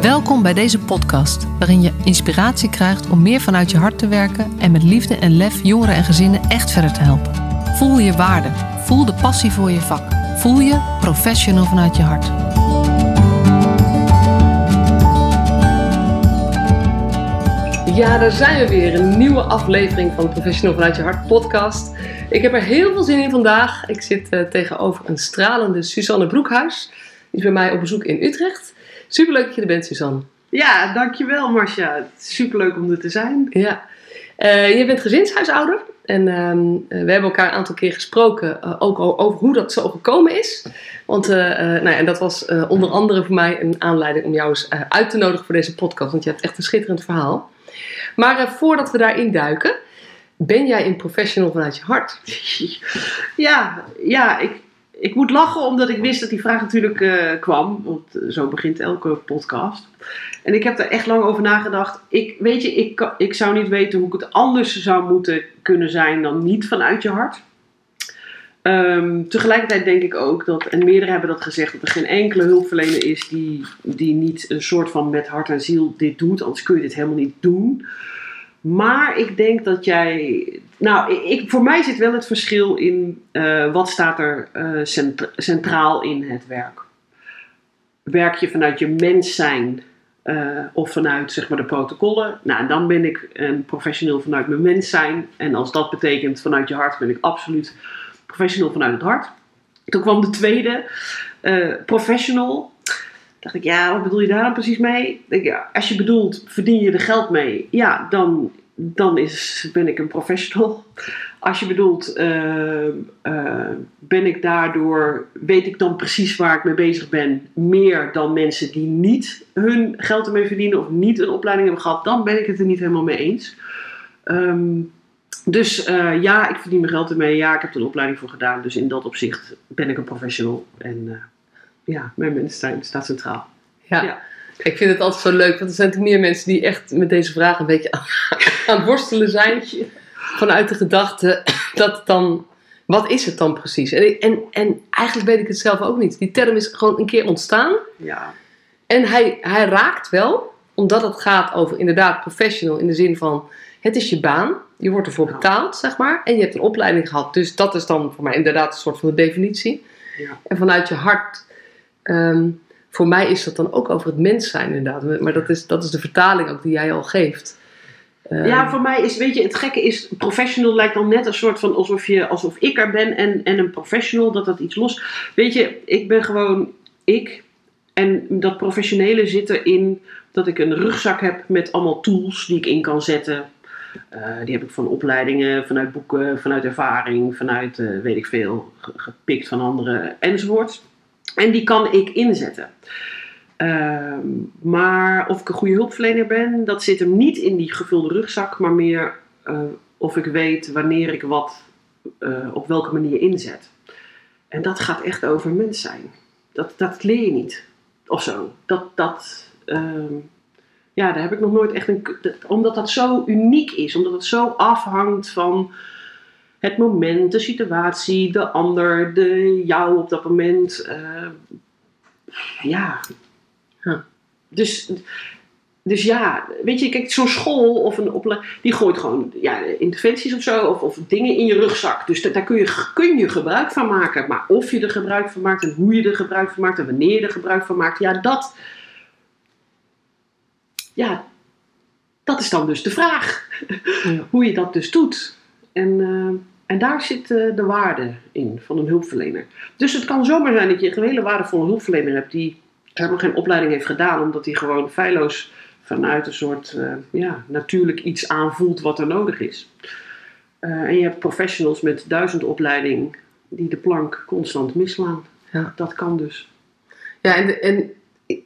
Welkom bij deze podcast, waarin je inspiratie krijgt om meer vanuit je hart te werken en met liefde en lef jongeren en gezinnen echt verder te helpen. Voel je waarde, voel de passie voor je vak, voel je professional vanuit je hart. Ja, daar zijn we weer. Een nieuwe aflevering van de Professional vanuit je hart podcast. Ik heb er heel veel zin in vandaag. Ik zit uh, tegenover een stralende Suzanne Broekhuis. Die is bij mij op bezoek in Utrecht. Superleuk dat je er bent, Suzanne. Ja, dankjewel Marcia. Superleuk om er te zijn. Ja. Uh, je bent gezinshuisouder. En uh, we hebben elkaar een aantal keer gesproken, uh, ook over hoe dat zo gekomen is. Want nou ja, en dat was onder andere voor mij een aanleiding om jou eens uit te nodigen voor deze podcast. Want je hebt echt een schitterend verhaal. Maar voordat we daarin duiken, ben jij een professional vanuit je hart? Ja, ja ik, ik moet lachen omdat ik wist dat die vraag natuurlijk uh, kwam. Want eh, zo begint elke podcast. En ik heb er echt lang over nagedacht. Ik, weet je, ik, ik zou niet weten hoe ik het anders zou moeten kunnen zijn dan niet vanuit je hart. Um, tegelijkertijd denk ik ook dat, en meerdere hebben dat gezegd, dat er geen enkele hulpverlener is die, die niet een soort van met hart en ziel dit doet. Anders kun je dit helemaal niet doen. Maar ik denk dat jij. Nou, ik, voor mij zit wel het verschil in uh, wat staat er uh, centraal in het werk. Werk je vanuit je mens zijn uh, of vanuit zeg maar, de protocollen? Nou, dan ben ik een professioneel vanuit mijn mens zijn. En als dat betekent vanuit je hart, ben ik absoluut professional vanuit het hart. Toen kwam de tweede, professional dacht ik, ja, wat bedoel je daar dan precies mee? Ja, als je bedoelt, verdien je er geld mee? Ja, dan, dan is, ben ik een professional. Als je bedoelt, uh, uh, ben ik daardoor, weet ik dan precies waar ik mee bezig ben, meer dan mensen die niet hun geld ermee verdienen of niet een opleiding hebben gehad, dan ben ik het er niet helemaal mee eens. Um, dus uh, ja, ik verdien mijn geld ermee. Ja, ik heb er een opleiding voor gedaan. Dus in dat opzicht ben ik een professional. En ja, mijn mensheid staat centraal. Ja. ja. Ik vind het altijd zo leuk, want er zijn meer mensen die echt met deze vraag een beetje aan het worstelen zijn. Vanuit de gedachte dat het dan. Wat is het dan precies? En, en, en eigenlijk weet ik het zelf ook niet. Die term is gewoon een keer ontstaan. Ja. En hij, hij raakt wel, omdat het gaat over inderdaad professional in de zin van: het is je baan, je wordt ervoor betaald, zeg maar. En je hebt een opleiding gehad. Dus dat is dan voor mij inderdaad een soort van de definitie. Ja. En vanuit je hart Um, voor mij is dat dan ook over het mens zijn inderdaad. Maar dat is, dat is de vertaling ook die jij al geeft. Ja, voor mij is, weet je, het gekke is, professional lijkt dan net een soort van alsof, je, alsof ik er ben en, en een professional, dat dat iets los. Weet je, ik ben gewoon ik. En dat professionele zit erin dat ik een rugzak heb met allemaal tools die ik in kan zetten. Uh, die heb ik van opleidingen, vanuit boeken, vanuit ervaring, vanuit uh, weet ik veel, gepikt van anderen enzovoort. En die kan ik inzetten. Uh, maar of ik een goede hulpverlener ben, dat zit hem niet in die gevulde rugzak, maar meer uh, of ik weet wanneer ik wat uh, op welke manier inzet. En dat gaat echt over mens zijn. Dat, dat leer je niet. Of zo. Dat, dat, ehm, ja, daar heb ik nog nooit echt een. Omdat dat zo uniek is, omdat het zo afhangt van het moment, de situatie, de ander, de jou op dat moment. Uh, ja. Huh. Dus, dus ja, weet je, kijk, zo'n school of een opleiding, die gooit gewoon ja, interventies of zo, of, of dingen in je rugzak. Dus daar kun je, kun je gebruik van maken. Maar of je er gebruik van maakt en hoe je er gebruik van maakt en wanneer je er gebruik van maakt, ja, dat. Ja, dat is dan dus de vraag. Ja. hoe je dat dus doet. En, uh, en daar zit uh, de waarde in van een hulpverlener. Dus het kan zomaar zijn dat je een hele waardevolle hulpverlener hebt die helemaal geen opleiding heeft gedaan, omdat hij gewoon feilloos vanuit een soort uh, ja, natuurlijk iets aanvoelt wat er nodig is. En je hebt professionals met duizend opleiding die de plank constant misslaan. Ja. Dat kan dus. Ja, en, en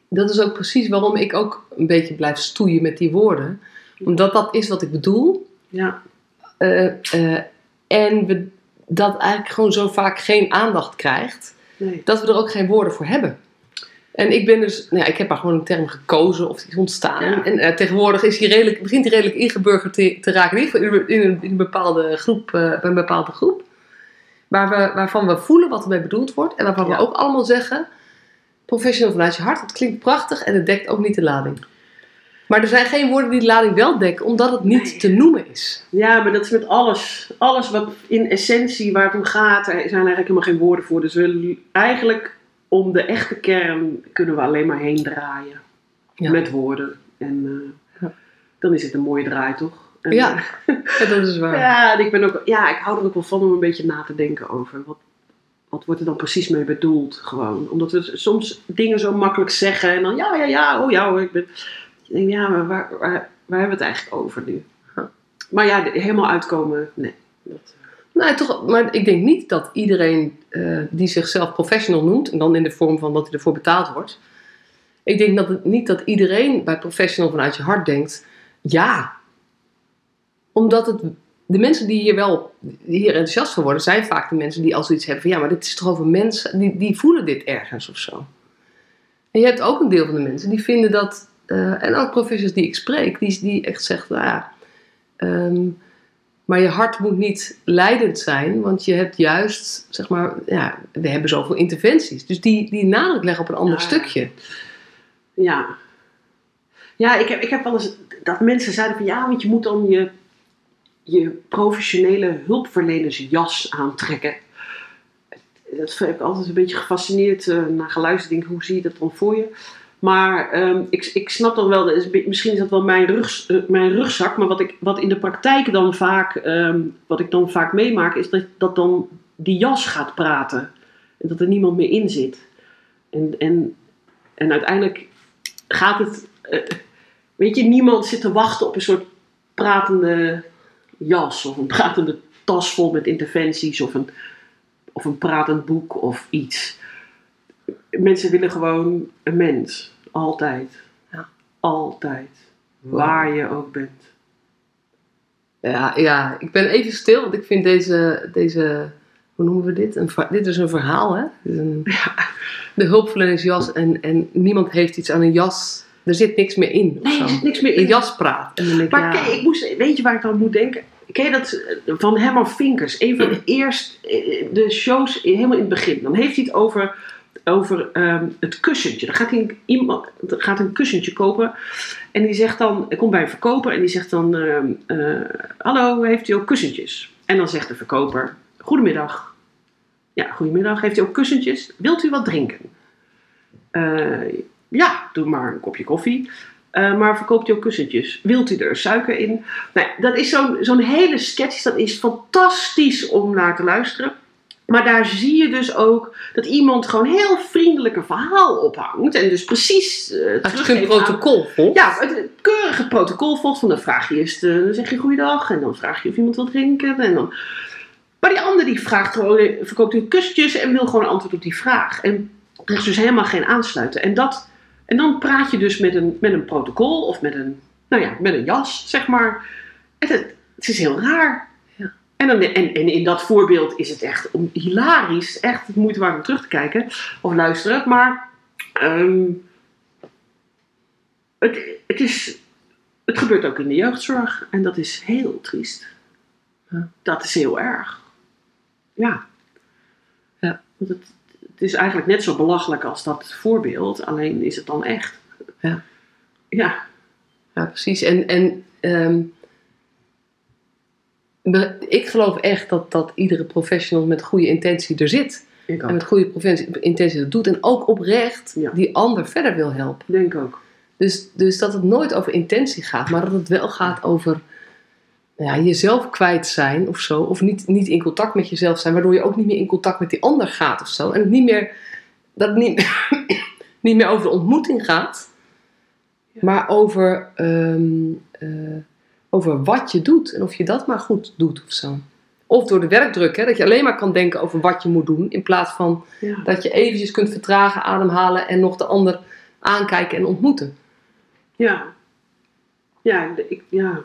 dat is ook precies waarom ik ook een beetje blijf stoeien met die woorden. Omdat dat is wat ik bedoel. Ja. Uh, uh, en we dat eigenlijk gewoon zo vaak geen aandacht krijgt, nee. dat we er ook geen woorden voor hebben. En ik ben dus, nou ja, ik heb maar gewoon een term gekozen of die is ontstaan. Ja. En uh, tegenwoordig is die redelijk, begint die redelijk ingeburgerd te, te raken, in, in, een, in een bepaalde groep, uh, bij een bepaalde groep. Waar we, waarvan we voelen wat ermee bedoeld wordt en waarvan Ja. we ook allemaal zeggen, professional vanuit je hart, dat klinkt prachtig en het dekt ook niet de lading. Maar er zijn geen woorden die de lading wel dekken, omdat het niet Nee. te noemen is. Ja, maar dat is met alles. Alles wat in essentie waar het om gaat, er zijn eigenlijk helemaal geen woorden voor. Dus we eigenlijk om de echte kern kunnen we alleen maar heen draaien. Ja. Met woorden. En eh, Ja. dan is het een mooie draai, toch? En, Ja. eh, Ja, dat is waar. ja, en ik ben ook, ja, ik hou er ook wel van om een beetje na te denken over. Wat, wat wordt er dan precies mee bedoeld? Gewoon. Omdat we soms dingen zo makkelijk zeggen en dan ja, ja, ja, oh ja, hoor, ik ben. Ja, maar waar, waar, waar hebben we het eigenlijk over nu? Maar ja, helemaal uitkomen, nee. Dat, Nou, toch, maar ik denk niet dat iedereen eh, die zichzelf professional noemt, en dan in de vorm van dat hij ervoor betaald wordt. Ik denk dat het niet dat iedereen bij professional vanuit je hart denkt, ja. Omdat het, de mensen die hier wel hier enthousiast voor worden, zijn vaak de mensen die al zoiets hebben van, ja, maar dit is toch over mensen, die, die voelen dit ergens of zo. En je hebt ook een deel van de mensen die vinden dat, eh, en ook professionals die ik spreek, die, die echt zeggen, nou ja, ehm, maar je hart moet niet leidend zijn, want je hebt juist, zeg maar, ja, we hebben zoveel interventies. Dus die, die nadruk leggen op een ander Ja. stukje. ja. Ja, ik heb, ik heb wel eens dat mensen zeiden van ja, want je moet dan je, je professionele hulpverlenersjas aantrekken. Dat heb ik altijd een beetje gefascineerd eh, naar geluisterd. Denk, hoe zie je dat dan voor je? Maar ehm, ik, ik snap dan wel, misschien is dat wel mijn, rug, eh, mijn rugzak, maar wat, ik, wat in de praktijk dan vaak, ehm, wat ik dan vaak meemaak, is dat, dat dan die jas gaat praten. En dat er niemand meer in zit. En, en, en uiteindelijk gaat het, eh, weet je, niemand zit te wachten op een soort pratende jas of een pratende tas vol met interventies of een, of een pratend boek of iets. Mensen willen gewoon een mens. Altijd. Ja. Altijd. Waar je ook bent. Ja, ja, ik ben even stil, want ik vind deze, deze hoe noemen we dit? Een, dit is een verhaal, hè? Dit is een, de hulpverlenersjas en, en niemand heeft iets aan een jas. Er zit niks meer in. Nee, er zit niks meer De in. jas praat. En dan denk ik, Maar ja, kijk, ik moest, weet je waar ik dan moet denken? Ken je dat eh, van Herman Vinkers? Een van de eerst eh, de shows helemaal in het begin. Dan heeft hij het over, over ehm, het kussentje. Dan gaat hij iemand gaat een kussentje kopen. En die zegt dan, hij komt bij een verkoper en die zegt dan: ehm, eh, Hallo, heeft u ook kussentjes? En dan zegt de verkoper: Goedemiddag. Ja, goedemiddag. Heeft u ook kussentjes? Wilt u wat drinken? Eh, ja, doe maar een kopje koffie. Eh, maar verkoopt u ook kussentjes? Wilt u er suiker in? Nou, dat is zo'n zo'n hele sketch. Dat is fantastisch om naar te luisteren. Maar daar zie je dus ook dat iemand gewoon heel vriendelijk een verhaal ophangt. En dus precies je teruggeeft een protocol volgt. ja, het het keurige protocol volgt. Van dan vraag je eerst, eh, dan zeg je goeiedag. En dan vraag je of iemand wil drinken. En dan... Maar die ander die vraagt gewoon, eh, verkoopt u kusjes en wil gewoon antwoord op die vraag. En is dus helemaal geen aansluiten. En, dat, en dan praat je dus met een, met een protocol of met een, nou ja, met een jas, zeg maar. En het, het is heel raar. En, dan, en, en in dat voorbeeld is het echt hilarisch. Echt het moeite waard om terug te kijken of luisteren. Maar ehm, het, het, is, het gebeurt ook in de jeugdzorg. En dat is heel triest. Ja. Dat is heel erg. Ja. Ja. Want het, het is eigenlijk net zo belachelijk als dat voorbeeld. Alleen is het dan echt. Ja. Ja. Ja, precies. En, en ehm, ik geloof echt dat, dat iedere professional met goede intentie er zit. Ik En met goede intentie dat doet. En ook oprecht Ja. die ander verder wil helpen. Denk ook. Dus, dus dat het nooit over intentie gaat, maar dat het wel gaat over nou ja, jezelf kwijt zijn of zo. Of niet, niet in contact met jezelf zijn, waardoor je ook niet meer in contact met die ander gaat of zo. En het niet meer, dat het niet, niet meer over de ontmoeting gaat, Ja. maar over, ehm, eh, over wat je doet en of je dat maar goed doet of zo. Of door de werkdruk, hè, dat je alleen maar kan denken over wat je moet doen, in plaats van Ja. dat je eventjes kunt vertragen, ademhalen en nog de ander aankijken en ontmoeten. Ja. Ja, ik, ja.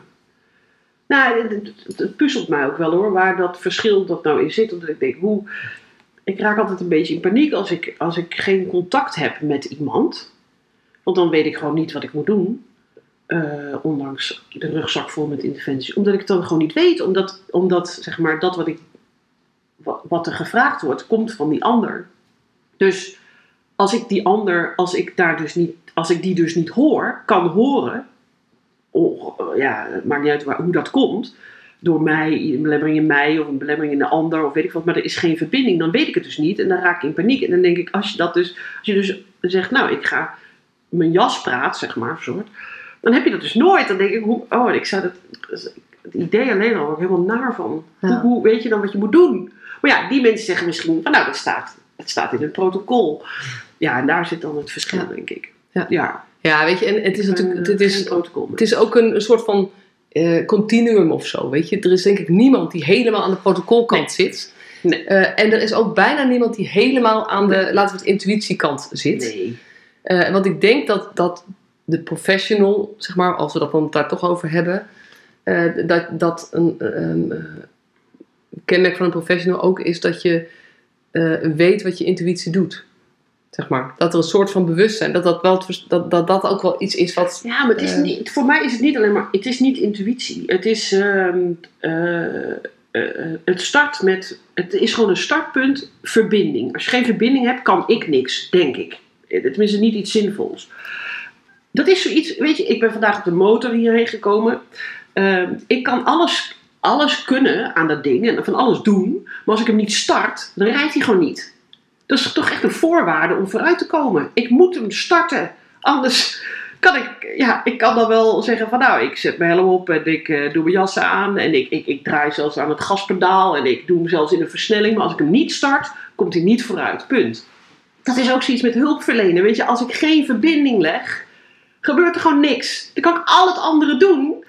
Nou, het, het- het puzzelt mij ook wel hoor, waar dat verschil dat nou in zit. Omdat ik denk, hoe... Ik raak altijd een beetje in paniek als ik, als ik geen contact heb met iemand. Want dan weet ik gewoon niet wat ik moet doen. Eh, ondanks de rugzak vol met interventies. Omdat ik het dan gewoon niet weet. Omdat, omdat zeg maar, dat wat, ik, wat, er gevraagd wordt, komt van die ander. Dus als ik die ander, als ik daar dus niet, als ik die dus niet hoor, kan horen, oh, ja, maakt niet uit waar, hoe dat komt, door mij, een belemmering in mij of een belemmering in de ander of weet ik wat, maar er is geen verbinding, dan weet ik het dus niet en dan raak ik in paniek. En dan denk ik, als je dat dus, als je dus zegt, nou, ik ga mijn jas praat, zeg maar, soort, dan heb je dat dus nooit. Dan denk ik, hoe, oh, ik zou dat, het idee alleen al helemaal naar van. Ja. Hoe, hoe weet je dan wat je moet doen? Maar ja, die mensen zeggen misschien van, nou, dat staat, het staat in het protocol. Ja, en daar zit dan het verschil, Ja. denk ik. Ja. ja. Ja, weet je, en het is natuurlijk, Eh, het is, protocol. het is ook een, een soort van eh, continuum of zo, weet je. Er is denk ik niemand die helemaal aan de protocolkant Nee. zit. Nee. Eh, en er is ook bijna niemand die helemaal aan de, laten we het, intuïtiekant zit. Nee. Want ik denk dat, dat de professional, zeg maar, als we dat dan daar toch over hebben, eh, dat, dat een ehm, eh, kenmerk van een professional ook is dat je eh, weet wat je intuïtie doet. Zeg maar. Dat er een soort van bewustzijn, dat dat, wel dat, dat, dat ook wel iets is wat. Ja, maar het is niet, voor mij is het niet alleen maar, het is niet intuïtie. Het is, ehm, eh, eh, het start met, het is gewoon een startpunt, verbinding. Als je geen verbinding hebt, kan ik niks, denk ik. Tenminste, niet iets zinvols. Dat is zoiets, weet je, ik ben vandaag op de motor hierheen gekomen. Ehm, ik kan alles, alles kunnen aan dat ding en van alles doen. Maar als ik hem niet start, dan rijdt hij gewoon niet. Dat is toch echt een voorwaarde om vooruit te komen. Ik moet hem starten. Anders kan ik, ja, ik kan dan wel zeggen van nou, ik zet mijn helm op en ik eh, doe mijn jassen aan. En ik, ik, ik draai zelfs aan het gaspedaal en ik doe hem zelfs in een versnelling. Maar als ik hem niet start, komt hij niet vooruit. Punt. Dat is ook zoiets met hulpverlenen. Weet je, als ik geen verbinding leg, gebeurt er gewoon niks. Dan kan ik al het andere doen.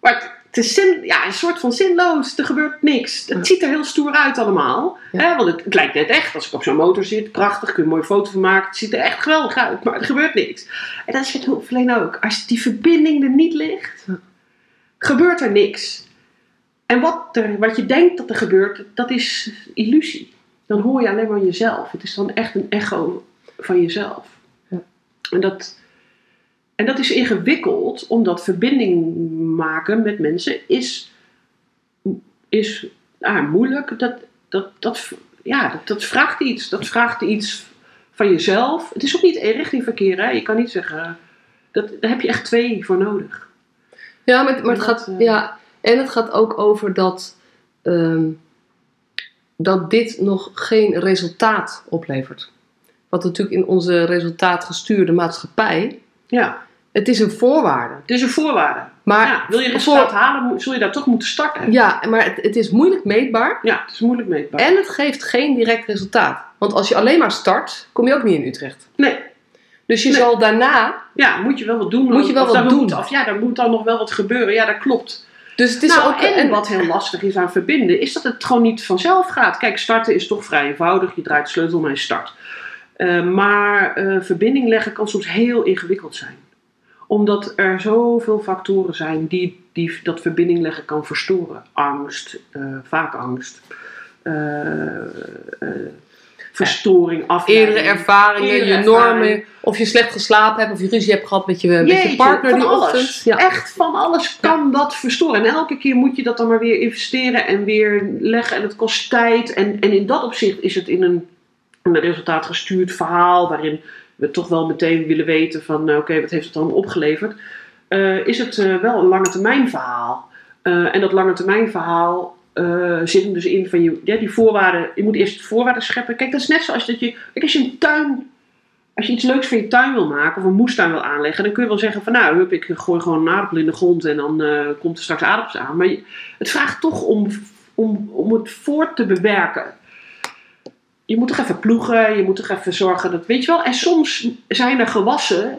Maar het, het is zin, ja, een soort van zinloos. Er gebeurt niks. Het ziet er heel stoer uit allemaal. Ja. Hè, want het, het lijkt net echt. Als ik op zo'n motor zit, prachtig. Kun je een mooie foto van maken. Het ziet er echt geweldig uit. Maar er gebeurt niks. En dat is met hulpverlenen ook. Als die verbinding er niet ligt, gebeurt er niks. En wat, er, wat je denkt dat er gebeurt, dat is illusie. Dan hoor je alleen maar jezelf. Het is dan echt een echo van jezelf. Ja. En, dat, en dat is ingewikkeld, omdat verbinding maken met mensen is, is ah, moeilijk. Dat, dat, dat, ja, dat, dat vraagt iets. Dat vraagt iets van jezelf. Het is ook niet richtingverkeer. Hè? Je kan niet zeggen, dat, daar heb je echt twee voor nodig. Ja, maar, maar het gaat. eh, Ja, en het gaat ook over dat. ehm, dat dit nog geen resultaat oplevert. Wat natuurlijk in onze resultaatgestuurde maatschappij. Ja, Het is een voorwaarde. het is een voorwaarde. Maar, ja, wil je resultaat halen, zul je daar toch moeten starten. ja, maar het, het is moeilijk meetbaar. Ja, het is moeilijk meetbaar. En het geeft geen direct resultaat. Want als je alleen maar start, kom je ook niet in Utrecht. Nee, Dus je Nee. zal daarna. ja, moet je wel wat doen. Moet je wel of wat doen. Moet, of ja, daar moet dan nog wel wat gebeuren. Ja, dat klopt. Dus het is nou, ook. en wat heel lastig is aan verbinden, is dat het gewoon niet vanzelf gaat. Kijk, starten is toch vrij eenvoudig. Je draait de sleutel om en je start. Eh, maar eh, verbinding leggen kan soms heel ingewikkeld zijn. Omdat er zoveel factoren zijn die, die dat verbinding leggen kan verstoren. Angst, eh, vaak angst. Eh, eh, verstoring, afleiding. Eerdere ervaringen, Eerdere je ervaring. normen, of je slecht geslapen hebt, of je ruzie hebt gehad met je, met je partner van die alles. ochtend. Ja. Echt van alles kan dat verstoren. En elke keer moet je dat dan maar weer investeren en weer leggen. En het kost tijd. En, en in dat opzicht is het in een, een resultaatgestuurd verhaal... waarin we toch wel meteen willen weten van... eh, oké, wat heeft het dan opgeleverd? eh, is het eh, wel een lange termijn verhaal. Eh, en dat lange termijn verhaal... zit hem dus in van je, die voorwaarden. Je moet eerst voorwaarden scheppen. Kijk, dat is net zoals dat je. Kijk, als je een tuin als je iets leuks voor je tuin wil maken of een moestuin wil aanleggen, dan kun je wel zeggen van nou, hup, ik gooi gewoon een aardappel in de grond en dan komt er straks aardappels aan. Maar het vraagt toch om, om, om het voort te bewerken. Je moet toch even ploegen, je moet toch even zorgen dat, weet je wel. En soms zijn er gewassen,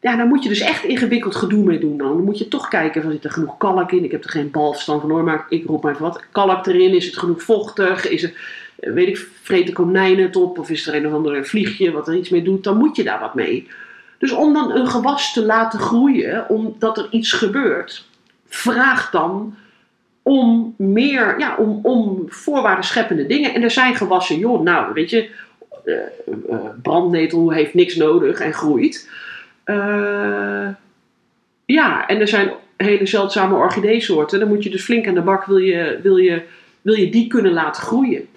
ja, daar moet je dus echt ingewikkeld gedoe mee doen dan. Moet je toch kijken, van, zit er genoeg kalk in? Ik heb er geen balverstand van hoor, maar ik roep maar even wat. Kalk erin, is het genoeg vochtig? Is eh, weet ik, vreten konijnen het op? Of is er een of ander vliegje wat er iets mee doet? Dan moet je daar wat mee. Dus om dan een gewas te laten groeien, omdat er iets gebeurt, vraag dan om meer, ja, om, om voorwaarden scheppende dingen. En er zijn gewassen, joh, nou, weet je, eh, eh, brandnetel heeft niks nodig en groeit. Eh, ja, en er zijn hele zeldzame orchideesoorten. Dan moet je dus flink aan de bak, wil je, wil je, wil je die kunnen laten groeien.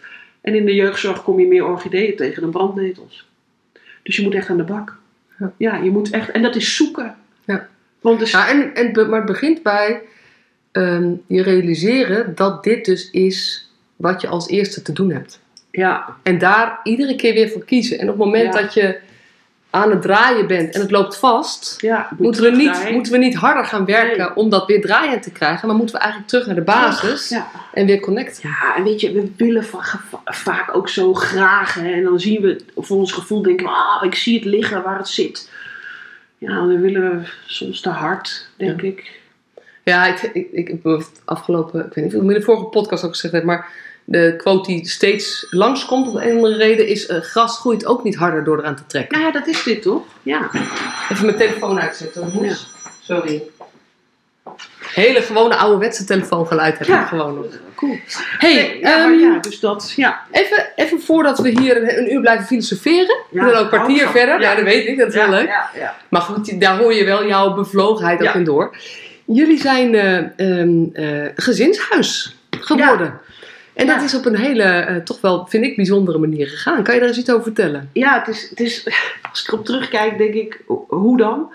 En in de jeugdzorg kom je meer orchideeën tegen dan brandnetels. Dus je moet echt aan de bak. Ja. Je moet echt, en dat is zoeken. Ja. Want dus, Ja, en, en, maar het begint bij ehm, je realiseren dat dit dus is wat je als eerste te doen hebt. ja, En daar iedere keer weer voor kiezen. En op het moment Ja. dat je aan het draaien bent en het loopt vast, ja, moet moeten we, niet, moeten we niet harder gaan werken Nee. om dat weer draaiend te krijgen. Maar moeten we eigenlijk terug naar de basis Ja. en weer connecten. Ja, en weet je, we willen va- va- vaak ook zo graag. Hè, en dan zien we, voor ons gevoel denken ah, ik zie het liggen waar het zit. Ja, dan willen we soms te hard, denk ik. Ja, ik, ik, ik heb het afgelopen, ik weet niet of ik in de vorige podcast ook gezegd heb, maar de quote die steeds langskomt om een of andere reden is: eh, gras groeit ook niet harder door eraan te trekken. Nou ja, dat is dit toch? Ja. Even mijn telefoon uitzetten. Moes. Sorry. Hele gewone ouderwetse telefoongeluid heb Ja. ik gewoon nog. Cool. Hey, Nee, ja, ehm, ja, dus dat, ja. even, even voordat we hier een, een uur blijven filosoferen. Ja, we zijn ook een kwartier verder. Ja. Ja. dat weet ik. Dat is ja, heel leuk. Ja, ja. Maar goed, daar hoor je wel jouw bevlogenheid ook Ja. in door. Jullie zijn eh, ehm, eh, gezinshuis geworden. En dat is op een hele, eh, toch wel, vind ik, bijzondere manier gegaan. Kan je daar eens iets over vertellen? Ja, het is, het is, als ik erop terugkijk, denk ik, ho- hoe dan?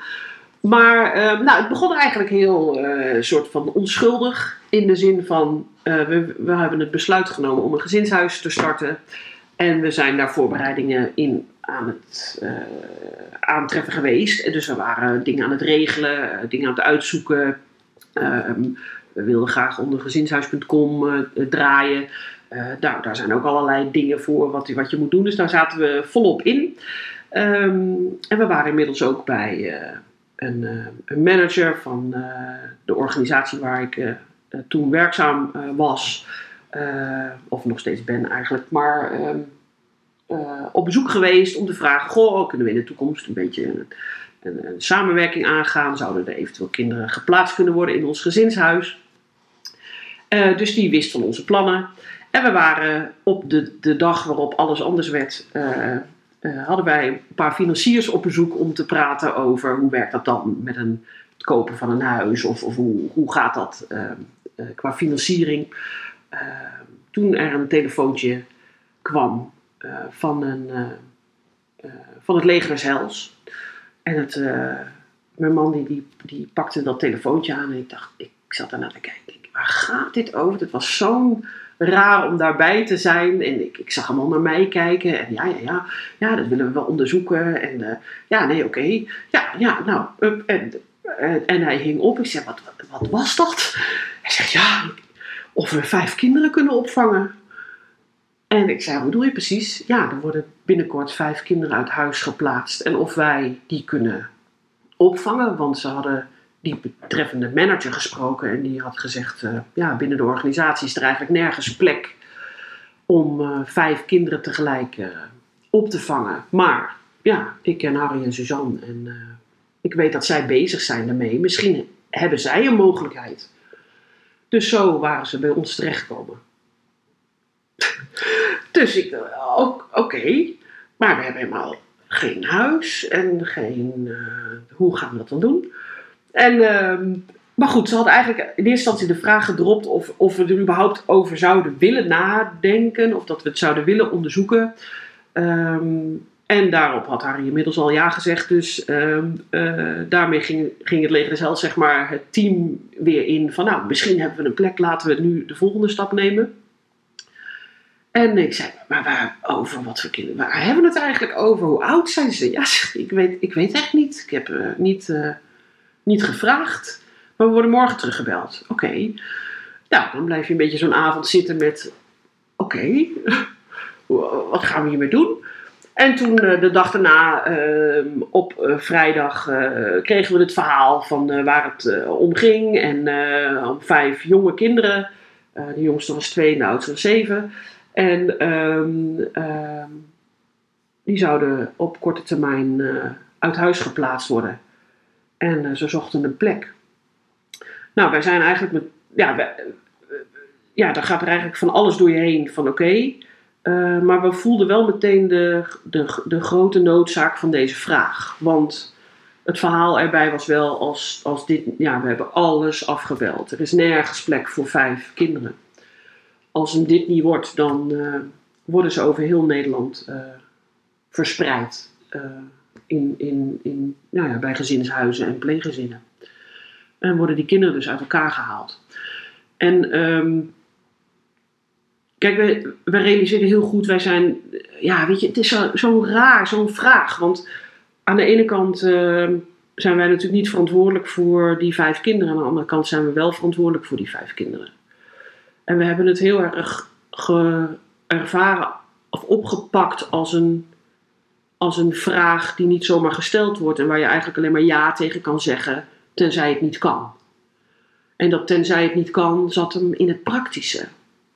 Maar ehm, nou, het begon eigenlijk heel soort van onschuldig. In de zin van, we, we hebben het besluit genomen om een gezinshuis te starten. En we zijn daar voorbereidingen in aan het eh, aantreffen geweest. Dus we waren dingen aan het regelen, eh, dingen aan het uitzoeken. Ehm, we wilden graag onder gezinshuis.com eh, draaien. Nou, daar zijn ook allerlei dingen voor wat, wat je moet doen. Dus daar zaten we volop in. Ehm, en we waren inmiddels ook bij een, een manager van de organisatie waar ik toen werkzaam was. Of nog steeds ben eigenlijk. Maar ehm, eh, op bezoek geweest om te vragen: Goh, kunnen we in de toekomst een beetje een, een, samenwerking aangaan? Zouden er eventueel kinderen geplaatst kunnen worden in ons gezinshuis? Eh, dus die wist van onze plannen. En we waren op de, de dag waarop alles anders werd, eh, hadden wij een paar financiers op bezoek om te praten over hoe werkt dat dan met een, het kopen van een huis of, of hoe, hoe gaat dat qua financiering. Toen er een telefoontje kwam van, een, eh, eh, van het leger des Hels. En het, eh, mijn man die, die, die pakte dat telefoontje aan en ik dacht, ik zat daarna te kijken. Waar gaat dit over? Het was zo'n raar om daarbij te zijn. En ik, ik zag hem al naar mij kijken. En ja, ja, ja, ja dat willen we wel onderzoeken. En eh, ja, nee, oké. Ja, ja, nou, en, en, hij hing op. Ik zei, wat, wat was dat? Hij zegt, ja, of we vijf kinderen kunnen opvangen. En ik zei, wat bedoel je precies? Ja, er worden binnenkort vijf kinderen uit huis geplaatst. En of wij die kunnen opvangen, want ze hadden die betreffende manager gesproken en die had gezegd, eh, ja, binnen de organisatie is er eigenlijk nergens plek om eh, vijf kinderen tegelijk eh, op te vangen. Maar ja, ik ken Harry en Suzanne en ik weet dat zij bezig zijn daarmee. Misschien hebben zij een mogelijkheid. Dus zo waren ze bij ons terechtgekomen. dus ik dacht, o- oké, maar we hebben helemaal geen huis en geen. eh, hoe gaan we dat dan doen? En, ehm, maar goed, ze hadden eigenlijk in eerste instantie de vraag gedropt of, of we er überhaupt over zouden willen nadenken, of dat we het zouden willen onderzoeken. Ehm, en daarop had Harry inmiddels al ja gezegd, dus ehm, eh, daarmee ging, ging het leger Heils, zeg maar, het team weer in van, nou, misschien hebben we een plek, laten we nu de volgende stap nemen. En ik zei, maar waar, over wat voor kinderen? Waar hebben we het eigenlijk over? Hoe oud zijn ze? Ja, ik weet, ik weet echt niet. Ik heb eh, niet, eh, niet gevraagd. Maar we worden morgen teruggebeld. Oké. Nou, dan blijf je een beetje zo'n avond zitten met... Oké, wat gaan we hiermee doen? En toen eh, de dag daarna, eh, op vrijdag, kregen we het verhaal van waar het om ging. En om vijf jonge kinderen. De jongste was twee en de oudste was zeven. En ehm, ehm, die zouden op korte termijn eh, uit huis geplaatst worden. En eh, ze zochten een plek. Nou, wij zijn eigenlijk met. Ja, eh, ja, daar gaat er eigenlijk van alles door je heen. Van oké. maar we voelden wel meteen de, de, de grote noodzaak van deze vraag. Want het verhaal erbij was wel als, als dit. Ja, we hebben alles afgebeld. Er is nergens plek voor vijf kinderen als hem dit niet wordt, dan eh, worden ze over heel Nederland eh, verspreid. eh, in, in, in, nou ja, bij gezinshuizen en pleeggezinnen. En worden die kinderen dus uit elkaar gehaald. En ehm, kijk, we, realiseren heel goed, wij zijn, ja, weet je, het is zo, zo raar, zo'n vraag. Want aan de ene kant ehm, zijn wij natuurlijk niet verantwoordelijk voor die vijf kinderen. Aan de andere kant zijn we wel verantwoordelijk voor die vijf kinderen. En we hebben het heel erg ervaren of opgepakt als een, als een vraag die niet zomaar gesteld wordt. En waar je eigenlijk alleen maar ja tegen kan zeggen, tenzij het niet kan. En dat tenzij het niet kan, zat hem in het praktische.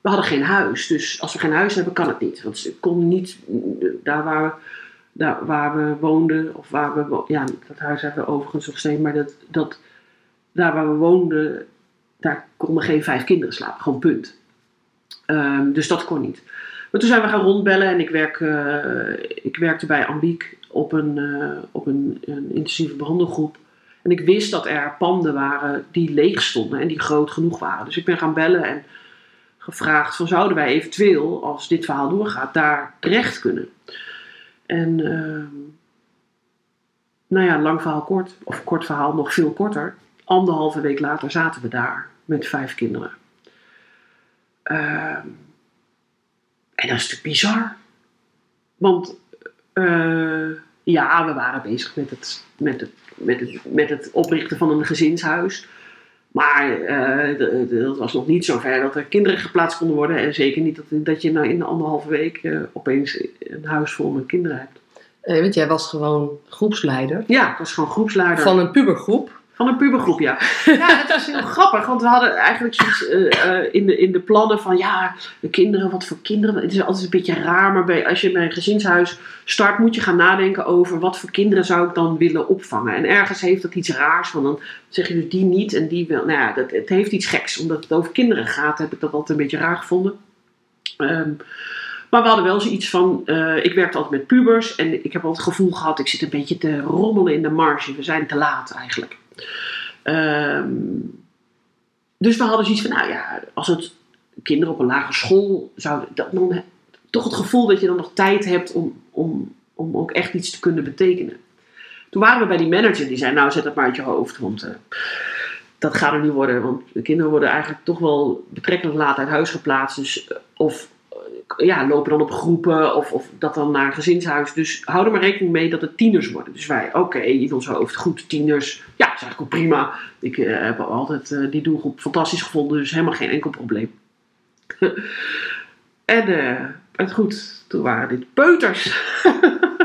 We hadden geen huis, dus als we geen huis hebben, kan het niet. Want ze konden niet, daar waar we, daar waar we woonden, of waar we, ja, dat huis hebben we overigens nog steeds, maar dat, dat, daar waar we woonden, daar konden geen vijf kinderen slapen, gewoon punt. Ehm, dus dat kon niet. Maar toen zijn we gaan rondbellen en ik, werk, eh, ik werkte bij Ambiek op een, eh, op een, een intensieve behandelgroep. En ik wist dat er panden waren die leeg stonden en die groot genoeg waren. Dus ik ben gaan bellen en gevraagd van zouden wij eventueel, als dit verhaal doorgaat, daar terecht kunnen. En ehm, nou ja, lang verhaal kort, of kort verhaal nog veel korter. Anderhalve week later zaten we daar met vijf kinderen. Ehm, en dat is natuurlijk bizar. Want eh, ja, we waren bezig met het, met, het, met, het, met het oprichten van een gezinshuis. Maar d- dat was nog niet zo ver dat er kinderen geplaatst konden worden. En zeker niet dat, dat je nou in anderhalve week eh, opeens een huis vol met kinderen hebt. Eh, want jij was gewoon groepsleider Ja, ik was gewoon groepsleider. van een pubergroep. Van een pubergroep, ja. Ja, dat was heel grappig, want we hadden eigenlijk zoiets eh, eh, in, de, in de plannen van, ja, de kinderen, wat voor kinderen. Het is altijd een beetje raar, maar bij, als je bij een gezinshuis start, moet je gaan nadenken over wat voor kinderen zou ik dan willen opvangen. En ergens heeft dat iets raars, want dan zeg je dus die niet en die wel. Nou ja, dat, het heeft iets geks. Omdat het over kinderen gaat, heb ik dat altijd een beetje raar gevonden. Ehm, maar we hadden wel zoiets van, eh, ik werkte altijd met pubers en ik heb altijd het gevoel gehad, ik zit een beetje te rommelen in de marge. We zijn te laat eigenlijk. Ehm, dus we hadden zoiets van, nou ja, als het kinderen op een lagere school zouden, dat, dan toch het gevoel dat je dan nog tijd hebt om, om, om ook echt iets te kunnen betekenen. Toen waren we bij die manager, die zei, nou zet dat maar uit je hoofd, want eh, dat gaat er niet worden. Want de kinderen worden eigenlijk toch wel betrekkelijk laat uit huis geplaatst. Dus, eh, of ja, lopen dan op groepen of, of dat dan naar een gezinshuis. Dus hou er maar rekening mee dat het tieners worden. Dus wij, oké, in ons hoofd, goed, tieners. Ja, dat is eigenlijk ook prima. Ik eh, heb altijd eh, die doelgroep fantastisch gevonden, dus helemaal geen enkel probleem. en het goed, toen waren dit peuters.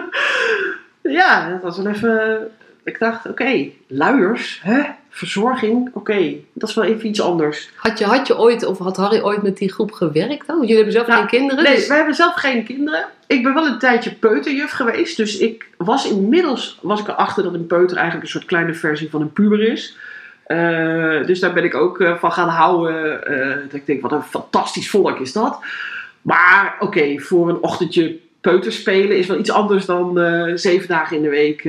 ja, dat was wel even. Ik dacht, oké, luiers, hè? Verzorging, oké, dat is wel even iets anders. Had je, had je ooit, of had Harry ooit met die groep gewerkt dan? Want jullie hebben zelf Nou, geen kinderen. Nee, dus- wij hebben zelf geen kinderen. Ik ben wel een tijdje peuterjuf geweest. Dus ik was inmiddels was ik erachter dat een peuter eigenlijk een soort kleine versie van een puber is. Eh, dus daar ben ik ook eh, van gaan houden. eh, dat ik denk, wat een fantastisch volk is dat. Maar oké, voor een ochtendje peuter spelen is wel iets anders dan zeven dagen in de week,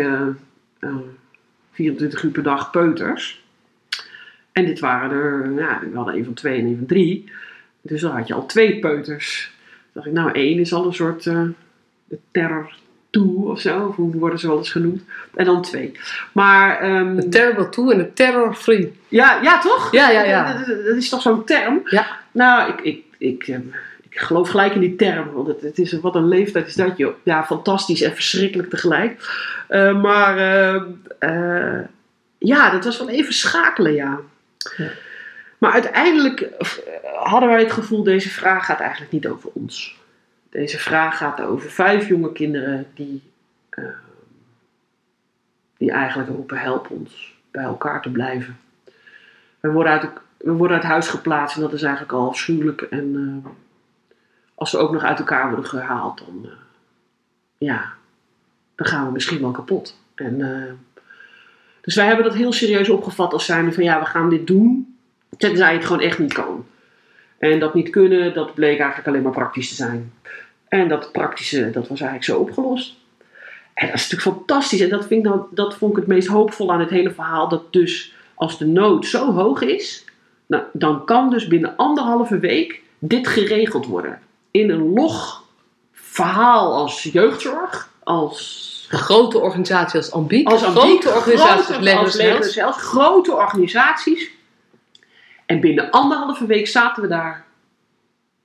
24 uur per dag peuters. En dit waren er, ja, we hadden een van twee en een van drie. Dus dan had je al twee peuters. Toen dacht ik, nou, één is al een soort uh, de terror toe of zo, of hoe worden ze wel eens genoemd. En dan twee. Maar, ehm, De terrible two en de terror free. ja, ja, toch? Ja, ja, ja. Dat, dat- dat is toch zo'n term? Ja. Nou, ik, ik, ik, ehm, ik geloof gelijk in die term, want het, het is, wat een leeftijd is dat, joh. Ja, fantastisch en verschrikkelijk tegelijk. Eh, maar, ehm, eh, ja, dat was wel even schakelen, ja. Ja. Maar uiteindelijk eh, hadden wij het gevoel, deze vraag gaat eigenlijk niet over ons. Deze vraag gaat over vijf jonge kinderen die, eh, die eigenlijk roepen, help ons bij elkaar te blijven. We worden, uit, we worden uit huis geplaatst en dat is eigenlijk al afschuwelijk. En eh, als we ook nog uit elkaar worden gehaald, dan, eh, ja, dan gaan we misschien wel kapot. En, eh, dus wij hebben dat heel serieus opgevat als zijnde van ja, we gaan dit doen, tenzij het gewoon echt niet kan. En dat niet kunnen, dat bleek eigenlijk alleen maar praktisch te zijn. En dat praktische, dat was eigenlijk zo opgelost. En dat is natuurlijk fantastisch. En dat, dan, dat vond ik het meest hoopvol aan het hele verhaal. Dat dus als de nood zo hoog is, nou, dan kan dus binnen anderhalve week dit geregeld worden. In een log verhaal als jeugdzorg, als Grote organisaties als Ambiek, Als grote Ambiek, organisaties grote- als Legend als zelfs, grote organisaties. En binnen anderhalve week zaten we daar.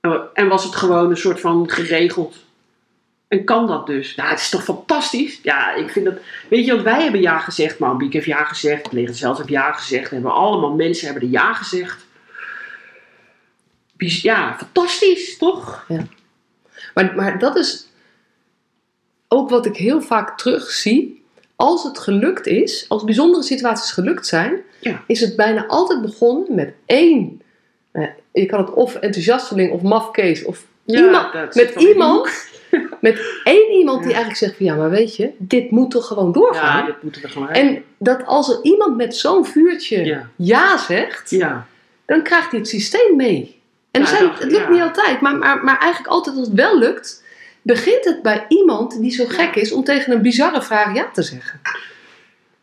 Eh, En was het gewoon een soort van geregeld. En kan dat dus? Ja, het is toch fantastisch? Ja, ik vind dat... Weet je, want wij hebben ja gezegd. Maar Ambiek heeft ja gezegd. Legend zelfs heeft ja gezegd. Hebben allemaal mensen hebben er ja gezegd. Ja, fantastisch, toch? Maar, maar dat is ook wat ik heel vaak terugzie. Als het gelukt is, als bijzondere situaties gelukt zijn, Ja. is het bijna altijd begonnen met één. eh, je kan het of enthousiasteling of mafkees of iemand, dat met iemand, met één iemand die Ja. eigenlijk zegt van ja, maar weet je, dit moet toch gewoon doorgaan. Ja, dat moeten we gewoon En dat als er iemand met zo'n vuurtje ja, Ja. zegt, Ja. dan krijgt hij het systeem mee. En Ja, zijn, dat- het lukt ja. niet altijd, maar, maar, maar eigenlijk altijd als het wel lukt, begint het bij iemand die zo gek is om tegen een bizarre vraag ja te zeggen.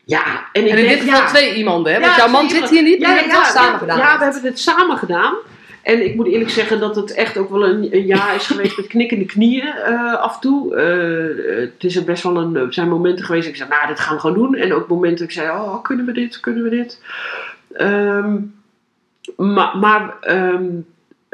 Ja, en ik En in denk, dit geval twee iemanden, hè? Want jouw man zit hier niet, maar Ja, je hebt het wel samen gedaan. Ja, we hebben het samen gedaan. En ik moet eerlijk zeggen dat het echt ook wel een, een jaar is geweest met knikkende knieën eh, af en toe. Eh, het is er best wel een, zijn momenten geweest ik zei, nou, dit gaan we gewoon doen. En ook momenten dat ik zei, oh, kunnen we dit, kunnen we dit. Ehm, maar maar ehm,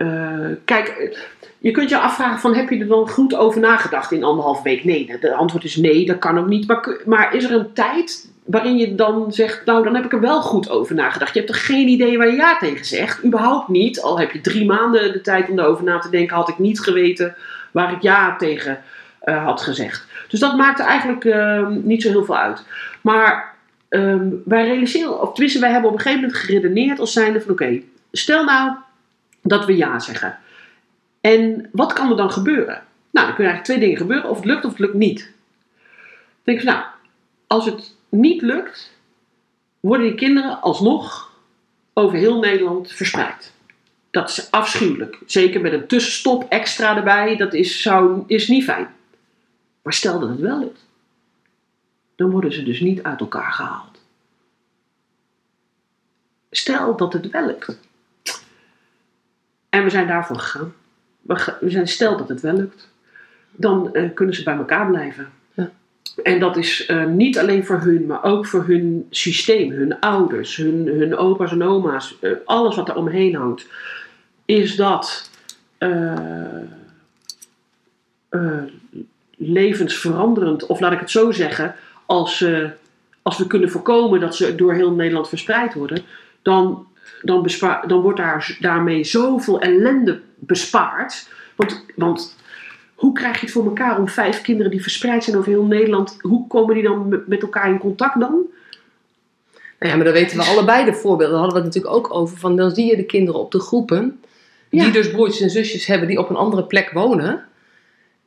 eh, kijk, je kunt je afvragen van, heb je er dan goed over nagedacht in anderhalf week? Nee, de antwoord is nee, dat kan ook niet. Maar, maar is er een tijd waarin je dan zegt, nou dan heb ik er wel goed over nagedacht. Je hebt er geen idee waar je ja tegen zegt. Überhaupt niet. Al heb je drie maanden de tijd om erover na te denken, had ik niet geweten waar ik ja tegen eh, had gezegd. Dus dat maakte eigenlijk eh, niet zo heel veel uit. Maar ehm, wij realiseren, of tenminste wij hebben op een gegeven moment geredeneerd als zijnde van oké, stel nou dat we ja zeggen. En wat kan er dan gebeuren? Nou, dan kunnen eigenlijk twee dingen gebeuren. Of het lukt of het lukt niet. Denk van, nou, als het niet lukt, worden die kinderen alsnog over heel Nederland verspreid. Dat is afschuwelijk. Zeker met een tussenstop extra erbij. Dat is, zou, is niet fijn. Maar stel dat het wel lukt. Dan worden ze dus niet uit elkaar gehaald. Stel dat het wel lukt. En we zijn daarvoor gegaan. We, zijn stel dat het wel lukt. Dan eh, kunnen ze bij elkaar blijven. Ja. En dat is eh, niet alleen voor hun, maar ook voor hun systeem, hun ouders, hun, hun opa's en oma's, eh, alles wat er omheen hangt. Is dat levensveranderend, of laat ik het zo zeggen, als, als we kunnen voorkomen dat ze door heel Nederland verspreid worden, dan, dan, dan wordt daar, daarmee zoveel ellende bespaard. Want, want hoe krijg je het voor elkaar om vijf kinderen die verspreid zijn over heel Nederland, hoe komen die dan met- elkaar in contact dan? Nou ja, maar dan weten we allebei de voorbeelden. Daar hadden we het natuurlijk ook over. Van, dan zie je de kinderen op de groepen. Die Ja. dus broertjes en zusjes hebben die op een andere plek wonen.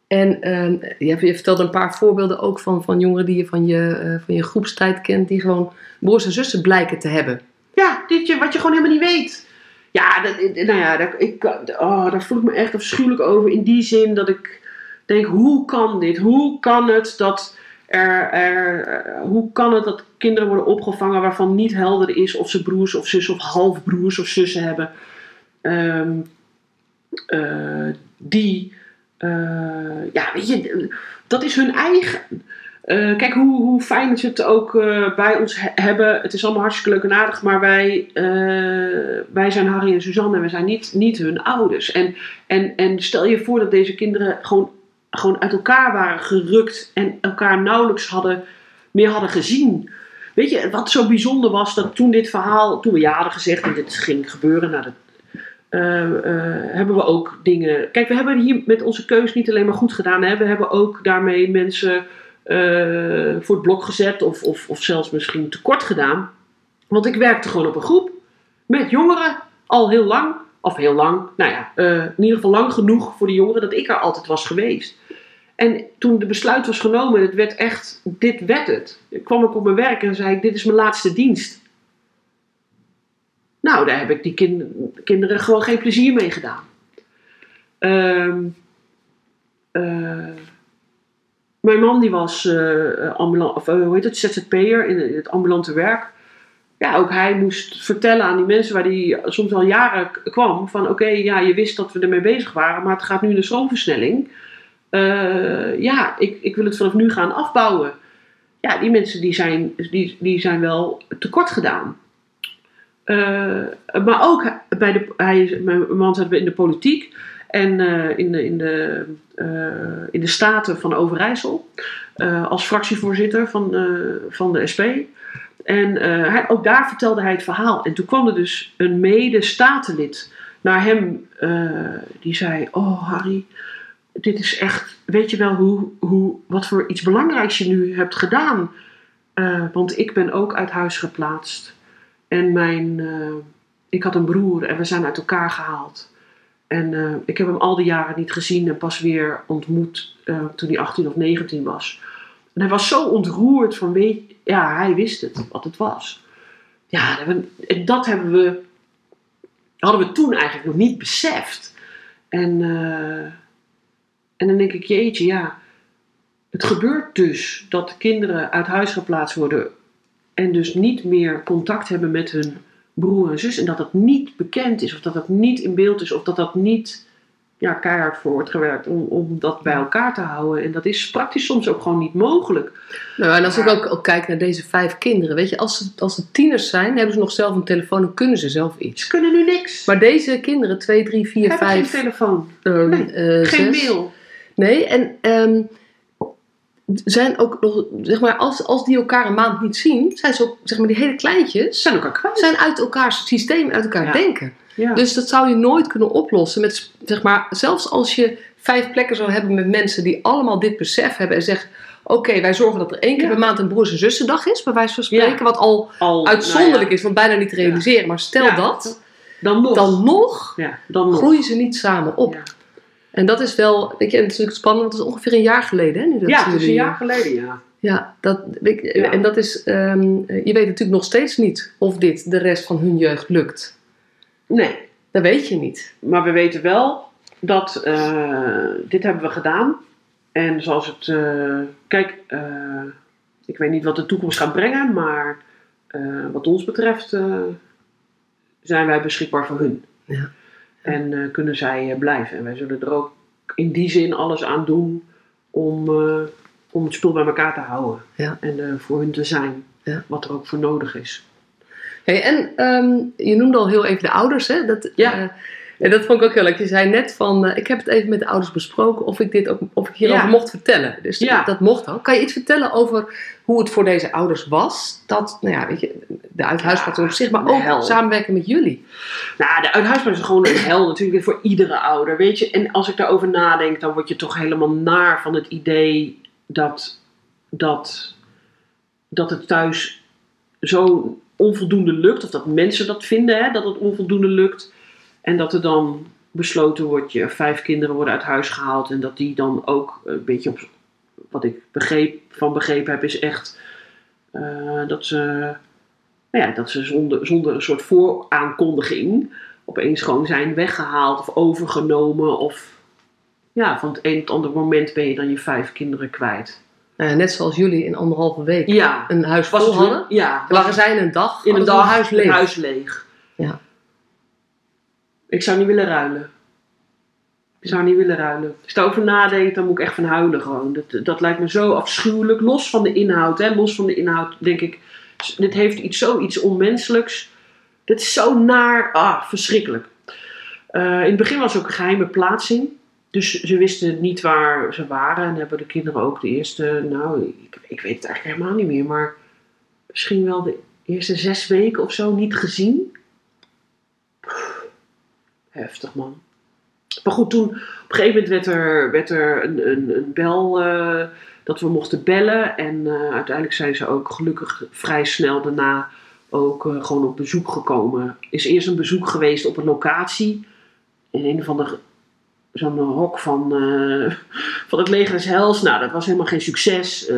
En ehm, je, je vertelde een paar voorbeelden ook van, van jongeren die je van, je eh, van je groepstijd kent. Die gewoon broers en zussen blijken te hebben. Ja, dit je, wat je gewoon helemaal niet weet. Ja, dat, nou ja, daar, ik, oh, daar voel ik me echt afschuwelijk over. In die zin dat ik denk, hoe kan dit? Hoe kan het dat er, er eh, hoe kan het dat kinderen worden opgevangen waarvan niet helder is of ze broers of zussen of halfbroers of zussen hebben? Ehm, eh, die, eh, ja, weet je, dat is hun eigen. Eh, kijk, hoe, hoe fijn ze het ook eh, bij ons he- hebben. Het is allemaal hartstikke leuk en aardig, maar wij, eh, wij zijn Harry en Suzanne en we zijn niet, niet hun ouders. En, en, en stel je voor dat deze kinderen gewoon, gewoon uit elkaar waren gerukt en elkaar nauwelijks hadden, meer hadden gezien. Weet je, wat zo bijzonder was, dat toen dit verhaal, toen we ja hadden gezegd en dit ging gebeuren, nou, dat, eh, hebben we ook dingen. Kijk, we hebben hier met onze keus niet alleen maar goed gedaan, hè? we hebben ook daarmee mensen eh, voor het blok gezet of, of, of zelfs misschien tekort gedaan. Want ik werkte gewoon op een groep met jongeren al heel lang, of heel lang, nou ja, eh, in ieder geval lang genoeg voor de jongeren dat ik er altijd was geweest. En toen de besluit was genomen, het werd echt, dit werd het. Ik kwam ik op mijn werk en zei ik, dit is mijn laatste dienst. Nou, daar heb ik die kin- kinderen gewoon geen plezier mee gedaan. Ehm, eh, mijn man die was eh ambulant, of, eh, hoe heet het, ZZP'er in het ambulante werk. Ja, ook hij moest vertellen aan die mensen waar hij soms al jaren kwam. Van oké, ja, je wist dat we ermee bezig waren, maar het gaat nu in de stroomversnelling. Eh, ja, ik, ik wil het vanaf nu gaan afbouwen. ja, die mensen die zijn, die, die zijn wel tekort gedaan. Eh, maar ook bij de, hij, mijn man zat in de politiek en eh, in, de, in, de, eh, in de Staten van Overijssel eh, als fractievoorzitter van, van de SP. En hij, ook daar vertelde hij het verhaal. En toen kwam er dus een mede-statenlid naar hem, die zei: Oh, Harry, dit is echt, weet je wel hoe, hoe, wat voor iets belangrijks je nu hebt gedaan? Want ik ben ook uit huis geplaatst. En mijn, ik had een broer en we zijn uit elkaar gehaald. En eh, ik heb hem al die jaren niet gezien en pas weer ontmoet eh, toen hij 18 of 19 was. En hij was zo ontroerd van, weet, ja, hij wist het, wat het was. Ja, en dat hebben we, hadden we toen eigenlijk nog niet beseft. En, eh, en dan denk ik, jeetje, ja, het gebeurt dus dat kinderen uit huis geplaatst worden en dus niet meer contact hebben met hun broer en zus. En dat dat niet bekend is, of dat dat niet in beeld is, of dat dat niet ja, keihard voor wordt gewerkt om, om dat bij elkaar te houden. En dat is praktisch soms ook gewoon niet mogelijk. Nou, en als ik ook, ook kijk naar deze vijf kinderen, weet je, als ze, als ze tieners zijn, hebben ze nog zelf een telefoon en kunnen ze zelf iets. Ze kunnen nu niks. Maar deze kinderen, twee, drie, vier, hebben vijf, geen telefoon, ehm, Nee, eh, geen zes. mail. Nee, en ehm, zijn ook nog, zeg maar, als, als die elkaar een maand niet zien, zijn ze ook, zeg maar, die hele kleintjes, zijn elkaar kwijt. zijn uit elkaars systeem, uit elkaar Ja. denken. Ja. Dus dat zou je nooit kunnen oplossen met, zeg maar, zelfs als je vijf plekken zou hebben met mensen die allemaal dit besef hebben en zeggen, oké, wij zorgen dat er één keer Ja. per maand een broers- en zussendag is, bij wijze van spreken, wat al Al, uitzonderlijk nou ja, is, want bijna niet te realiseren. Maar stel dat, Dan nog. dan nog dan nog. groeien ze niet samen op. En dat is wel, weet je, het is natuurlijk spannend, want het is ongeveer een jaar geleden. Hè, nu dat ja het is jullie- een jaar geleden, ja. Ja, dat, ik- Ja. en dat is, ehm, je weet natuurlijk nog steeds niet of dit de rest van hun jeugd lukt. Nee, Dat weet je niet. maar we weten wel dat eh, dit hebben we gedaan. En zoals het... eh, kijk, eh, ik weet niet wat de toekomst gaat brengen, maar wat ons betreft zijn wij beschikbaar voor hun. Ja. En eh, kunnen zij eh, blijven. En wij zullen er ook in die zin alles aan doen om, eh, om het spul bij elkaar te houden. Ja. En voor hun te zijn. Ja. Wat er ook voor nodig is. Hey, en ehm, je noemde al heel even de ouders, hè? Dat, Ja. En dat vond ik ook heel leuk. Je zei net van, eh, ik heb het even met de ouders besproken of ik, dit ook, of ik hierover Ja. mocht vertellen. Dus Ja. dat mocht ook. Kan je iets vertellen over hoe het voor deze ouders was? Dat, nou ja, weet je, de uithuisplaats op zich, maar ook hel. samenwerken met jullie. Nou, de uithuisplaats is gewoon een hel natuurlijk voor iedere ouder, weet je. En als ik daarover nadenk, dan word je toch helemaal naar van het idee dat, dat, dat het thuis zo onvoldoende lukt. Of dat mensen dat vinden, hè, dat het onvoldoende lukt. En dat er dan besloten wordt, je vijf kinderen worden uit huis gehaald. En dat die dan ook een beetje op, wat ik begreep, van begrepen heb, is echt eh, dat ze nou ja, dat ze zonder, zonder een soort vooraankondiging opeens gewoon zijn weggehaald of overgenomen. Of ja, van het een op het andere moment ben je dan je vijf kinderen kwijt. Nou ja, net zoals jullie in anderhalve week Ja, een huis vol hadden. Ja, waren zij in een dag, in een dag huis leeg. huis leeg. Ja. Ik zou niet willen ruilen. Ik zou niet willen ruilen. Als ik daarover nadenk, dan moet ik echt van huilen gewoon. Dat, dat lijkt me zo afschuwelijk. Los van de inhoud, hè. Los van de inhoud denk ik, dit heeft iets, zoiets onmenselijks. Dit is zo naar, ah, verschrikkelijk. Eh, in het begin was het ook een geheime plaatsing. Dus ze wisten niet waar ze waren. En hebben de kinderen ook de eerste, nou, ik, ik weet het eigenlijk helemaal niet meer. Maar misschien wel de eerste zes weken of zo niet gezien. Heftig man. Maar goed, toen op een gegeven moment werd er, werd er een, een, een bel eh, dat we mochten bellen. En eh, uiteindelijk zijn ze ook gelukkig vrij snel daarna ook eh, gewoon op bezoek gekomen. Is eerst een bezoek geweest op een locatie. In een van de zo'n hok van, van het leger des hels. Nou, dat was helemaal geen succes.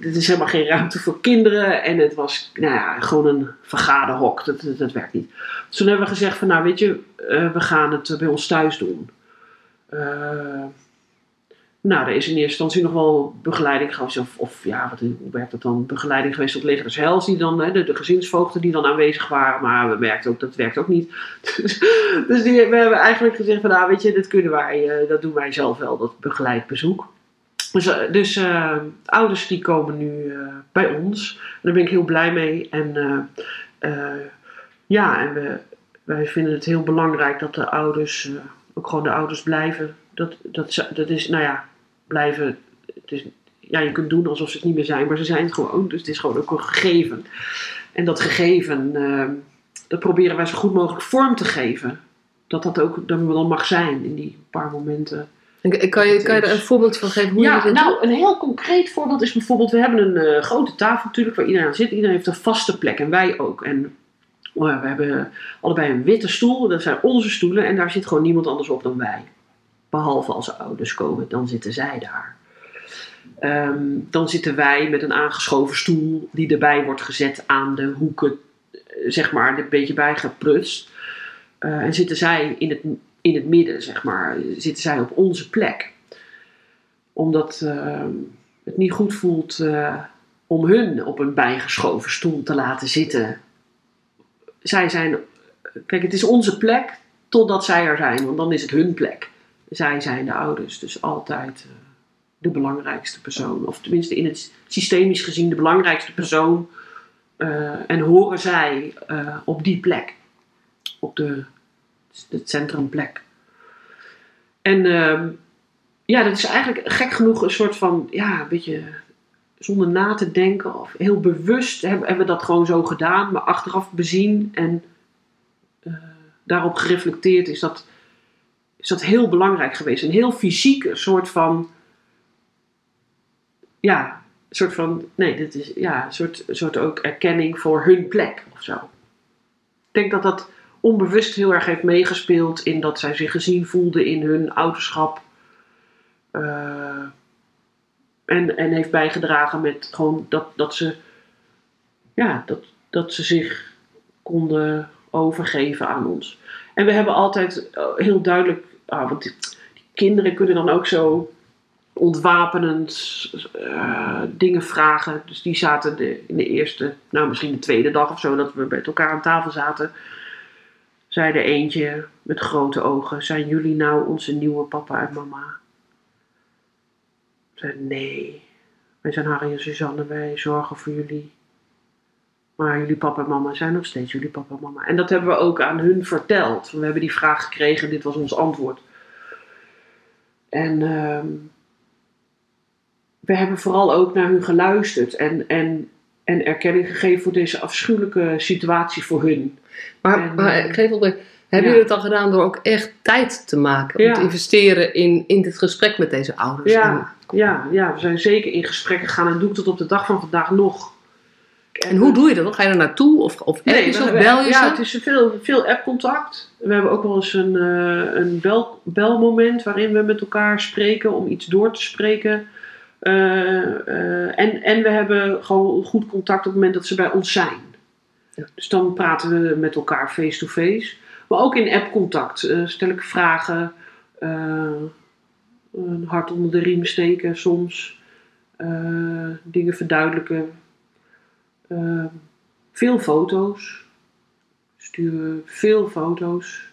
Dat, is helemaal geen ruimte voor kinderen. En het was nou ja, gewoon een vergade hok. Dat, werkt niet. Dus toen hebben we gezegd van, nou weet je, eh, we gaan het bij ons thuis doen. Eh, nou, er is in eerste instantie nog wel begeleiding geweest. Of, ja, wat, hoe werkt dat dan? Begeleiding geweest tot leger des hels. Die dan, hè, de, de gezinsvoogden die dan aanwezig waren. Maar we merkten ook, dat werkt ook niet. Dus, dus die, we hebben eigenlijk gezegd van, nou weet je, dat kunnen wij, eh, dat doen wij zelf wel. Dat begeleid bezoek. Dus, eh, dus eh, ouders die komen nu eh, bij ons. Daar ben ik heel blij mee. En ja, en we, wij vinden het heel belangrijk dat de ouders, ook gewoon de ouders blijven. Dat, dat, dat is, nou ja, blijven. Het is, ja, je kunt doen alsof ze het niet meer zijn, maar ze zijn het gewoon. Dus het is gewoon ook een gegeven. En dat gegeven, dat proberen wij zo goed mogelijk vorm te geven. Dat dat ook dat dan mag zijn in die paar momenten. Kan je, kan je er een voorbeeld van geven hoe je Ja, nou, een heel concreet voorbeeld is bijvoorbeeld, we hebben een eh, grote tafel natuurlijk waar iedereen aan zit. Iedereen heeft een vaste plek en wij ook. En eh, we hebben allebei een witte stoel, dat zijn onze stoelen en daar zit gewoon niemand anders op dan wij. Behalve als de ouders komen, dan zitten zij daar. Ehm, dan zitten wij met een aangeschoven stoel die erbij wordt gezet aan de hoeken, eh, zeg maar, er een beetje bij geprutst. Eh, en zitten zij in het, in het midden, zeg maar, zitten zij op onze plek. Omdat ehm, het niet goed voelt eh, om hun op een bijgeschoven stoel te laten zitten. Zij zijn, kijk, het is onze plek totdat zij er zijn, want dan is het hun plek. Zij zijn de ouders, dus altijd eh, de belangrijkste persoon. Of tenminste in het systemisch gezien de belangrijkste persoon. eh, en horen zij op die plek. Op de, het centrumplek. En ehm, ja, dat is eigenlijk gek genoeg een soort van, ja, een beetje zonder na te denken of heel bewust hebben, hebben we dat gewoon zo gedaan, maar achteraf bezien en eh, daarop gereflecteerd is dat, is dat heel belangrijk geweest. Een heel fysiek soort van, ja, een soort van, nee, dit is, ja, een soort, soort ook erkenning voor hun plek of zo. Ik denk dat dat onbewust heel erg heeft meegespeeld in dat zij zich gezien voelden in hun ouderschap. Eh, en, en heeft bijgedragen met gewoon dat, dat ze ja, dat, dat ze zich konden overgeven aan ons. En we hebben altijd eh, heel duidelijk, ah, want die, kinderen kunnen dan ook zo ontwapenend eh, dingen vragen. Dus die zaten de, in de eerste, nou misschien de tweede dag of zo, dat we met elkaar aan tafel zaten. Zei er eentje met grote ogen: Zijn jullie nou onze nieuwe papa en mama? Zei: Nee, wij zijn Harry en Suzanne, wij zorgen voor jullie. Maar jullie papa en mama zijn nog steeds jullie papa en mama. En dat hebben we ook aan hun verteld. We hebben die vraag gekregen en dit was ons antwoord. En ehm, we hebben vooral ook naar hun geluisterd en, en, en erkenning gegeven voor deze afschuwelijke situatie voor hun. Maar, En, maar ik geef op, hebben ja. jullie het dan gedaan door ook echt tijd te maken? Ja. Om te investeren in, in dit gesprek met deze ouders? Ja, ja, ja, we zijn zeker in gesprek gegaan en doe ik tot op de dag van vandaag nog. En, en hoe doe je dat? Ga je er naartoe? Of, of ze? Of bel je ja, ze? het is veel, veel appcontact. We hebben ook wel eens een, eh, een bel, belmoment waarin we met elkaar spreken om iets door te spreken. Eh, eh, en, en we hebben gewoon goed contact op het moment dat ze bij ons zijn. Ja. Dus dan praten we met elkaar face-to-face. Maar ook in appcontact eh, stel ik vragen. een hart onder de riem steken soms. dingen verduidelijken. Veel foto's. Sturen veel foto's.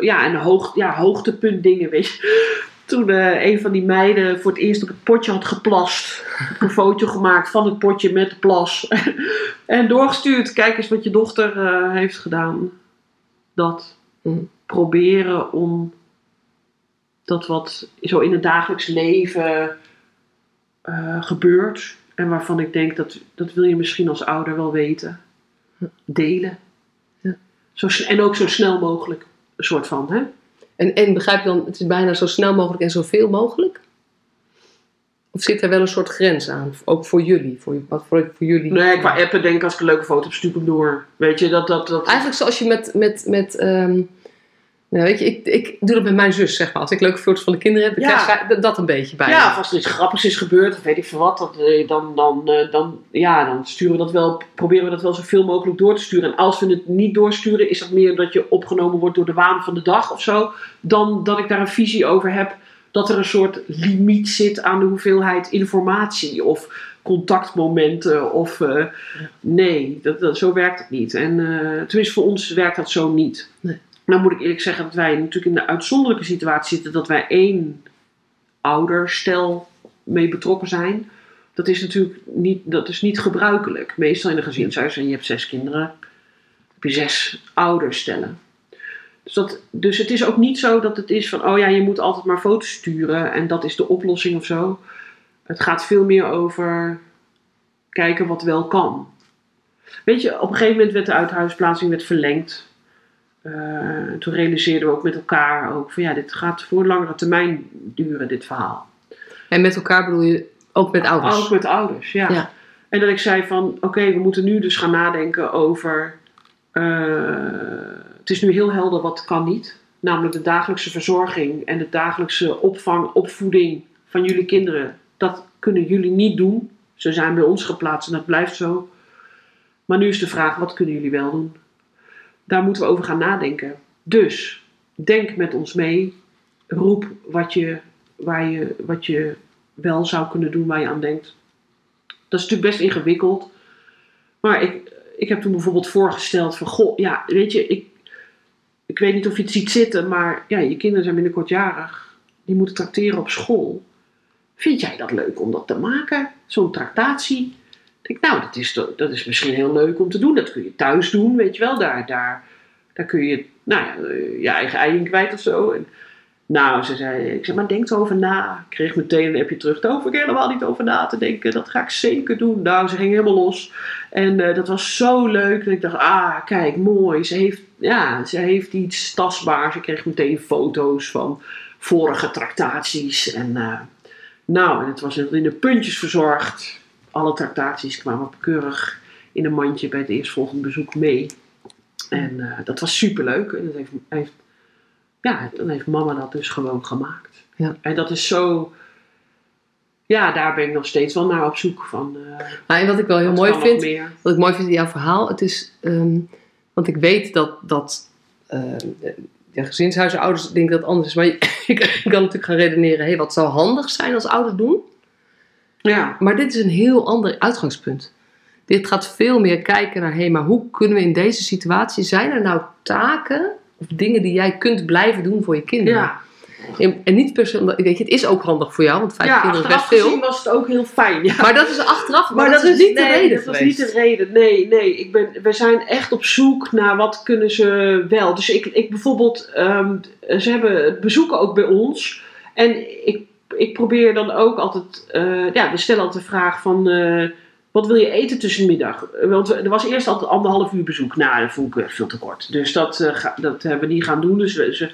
Ja, en hoog, ja, hoogtepunt dingen, weet je. Toen eh, een van die meiden voor het eerst op het potje had geplast. Heb een foto gemaakt van het potje met de plas. en doorgestuurd. Kijk eens wat je dochter eh, heeft gedaan. Dat. Mm. Proberen om dat wat zo in het dagelijks leven eh, gebeurt. En waarvan ik denk dat dat wil je misschien als ouder wel weten. Delen. Ja. Zo, en ook zo snel mogelijk. Een soort van, hè? En, en begrijp je dan, het is bijna zo snel mogelijk en zoveel mogelijk? Of zit er wel een soort grens aan? Ook voor jullie? Voor, wat voor, voor jullie? Nee, qua appen denk ik als ik een leuke foto heb, stuur ik hem door. Weet je, dat... dat, dat Eigenlijk zoals je met, met, met ehm, nou weet je, ik, ik doe dat met mijn zus, zeg maar. Als ik leuke foto's van de kinderen heb, dan Ja. krijg ik dat- een beetje bij. ja, of als er iets grappigs is gebeurd, of weet ik veel wat, dat, eh, dan, dan, eh, dan, ja, dan sturen we dat wel, proberen we dat wel zoveel mogelijk door te sturen. En als we het niet doorsturen, is dat meer dat je opgenomen wordt door de waan van de dag of zo, dan dat ik daar een visie over heb dat er een soort limiet zit aan de hoeveelheid informatie of contactmomenten of eh, nee, dat, dat, zo werkt het niet. En tenminste voor ons werkt dat zo niet. Nee. Nou moet ik eerlijk zeggen dat wij natuurlijk in de uitzonderlijke situatie zitten dat wij één ouderstel mee betrokken zijn. Dat is natuurlijk niet, dat is niet gebruikelijk. Meestal in een gezinshuis en je hebt zes kinderen, heb je zes ouderstellen. Dus, dat, dus het is ook niet zo dat het is van, oh ja, je moet altijd maar foto's sturen en dat is de oplossing of zo. Het gaat veel meer over kijken wat wel kan. Weet je, op een gegeven moment werd de uithuisplaatsing werd verlengd. Uh, toen realiseerden we ook met elkaar ook van ja, dit gaat voor een langere termijn duren, dit verhaal. En met elkaar bedoel je ook met ouders? Ook met ouders, ja. ja. En dat ik zei van oké, we moeten nu dus gaan nadenken over. Uh, het is nu heel helder wat kan niet. Namelijk de dagelijkse verzorging en de dagelijkse opvang, opvoeding van jullie kinderen. Dat kunnen jullie niet doen. Ze zijn bij ons geplaatst en dat blijft zo. Maar nu is de vraag, wat kunnen jullie wel doen? Daar moeten we over gaan nadenken. Dus, denk met ons mee. Roep wat je, waar je, wat je wel zou kunnen doen, waar je aan denkt. Dat is natuurlijk best ingewikkeld. Maar ik, ik heb toen bijvoorbeeld voorgesteld van, goh, ja, weet je, ik, ik weet niet of je het ziet zitten, maar ja, je kinderen zijn binnenkort jarig. Die moeten tracteren op school. Vind jij dat leuk om dat te maken? Zo'n tractatie? Ik denk, nou, dat is, dat is misschien heel leuk om te doen. Dat kun je thuis doen, weet je wel. Daar, daar, daar kun je nou eh, je eigen ei in kwijt of zo. En, nou, ze zei, ik zeg, maar denk erover na. Ik kreeg meteen een appje terug. Daar hoef ik helemaal niet over na te denken. Dat ga ik zeker doen. Nou, ze ging helemaal los. En uh, dat was zo leuk. Dat ik dacht, ah, kijk, mooi. Ze heeft, ja, ze heeft iets tastbaars. Ik kreeg meteen foto's van vorige tractaties. En uh, nou, en het was in de puntjes verzorgd. Alle tractaties kwamen keurig in een mandje bij het eerstvolgende bezoek mee. En uh, dat was superleuk. En dat heeft, heeft, ja, dan heeft mama dat dus gewoon gemaakt. Ja. En dat is zo... Ja, daar ben ik nog steeds wel naar op zoek van. Uh, maar en wat ik wel heel mooi vind, wat ik mooi vind in jouw verhaal, het is, um, want ik weet dat, dat uh, ja, gezinshuisenouders denken dat het anders is. Maar ik, kan natuurlijk gaan redeneren, hey, wat zou handig zijn als ouders doen? Ja. Maar dit is een heel ander uitgangspunt. Dit gaat veel meer kijken naar, hé, hey, maar hoe kunnen we in deze situatie, zijn er nou taken of dingen die jij kunt blijven doen voor je kinderen? Ja. En, en, niet per se, weet je, het is ook handig voor jou, want vijf ja, kinderen is best veel. was het ook heel fijn. Ja. Maar dat is achteraf, maar, dat, is niet de reden. Dat was niet de reden. Nee, nee. Ik ben, we zijn echt op zoek naar wat kunnen ze wel. Dus ik, ik bijvoorbeeld, um, ze hebben bezoeken ook bij ons. En ik, ik probeer dan ook altijd, uh, ja, we stellen altijd de vraag van. Uh, wat wil je eten tussenmiddag? Want er was eerst altijd anderhalf uur bezoek. Nou, dat vond ik veel te kort. Dus dat, uh, dat hebben we niet gaan doen. Dus we, ze,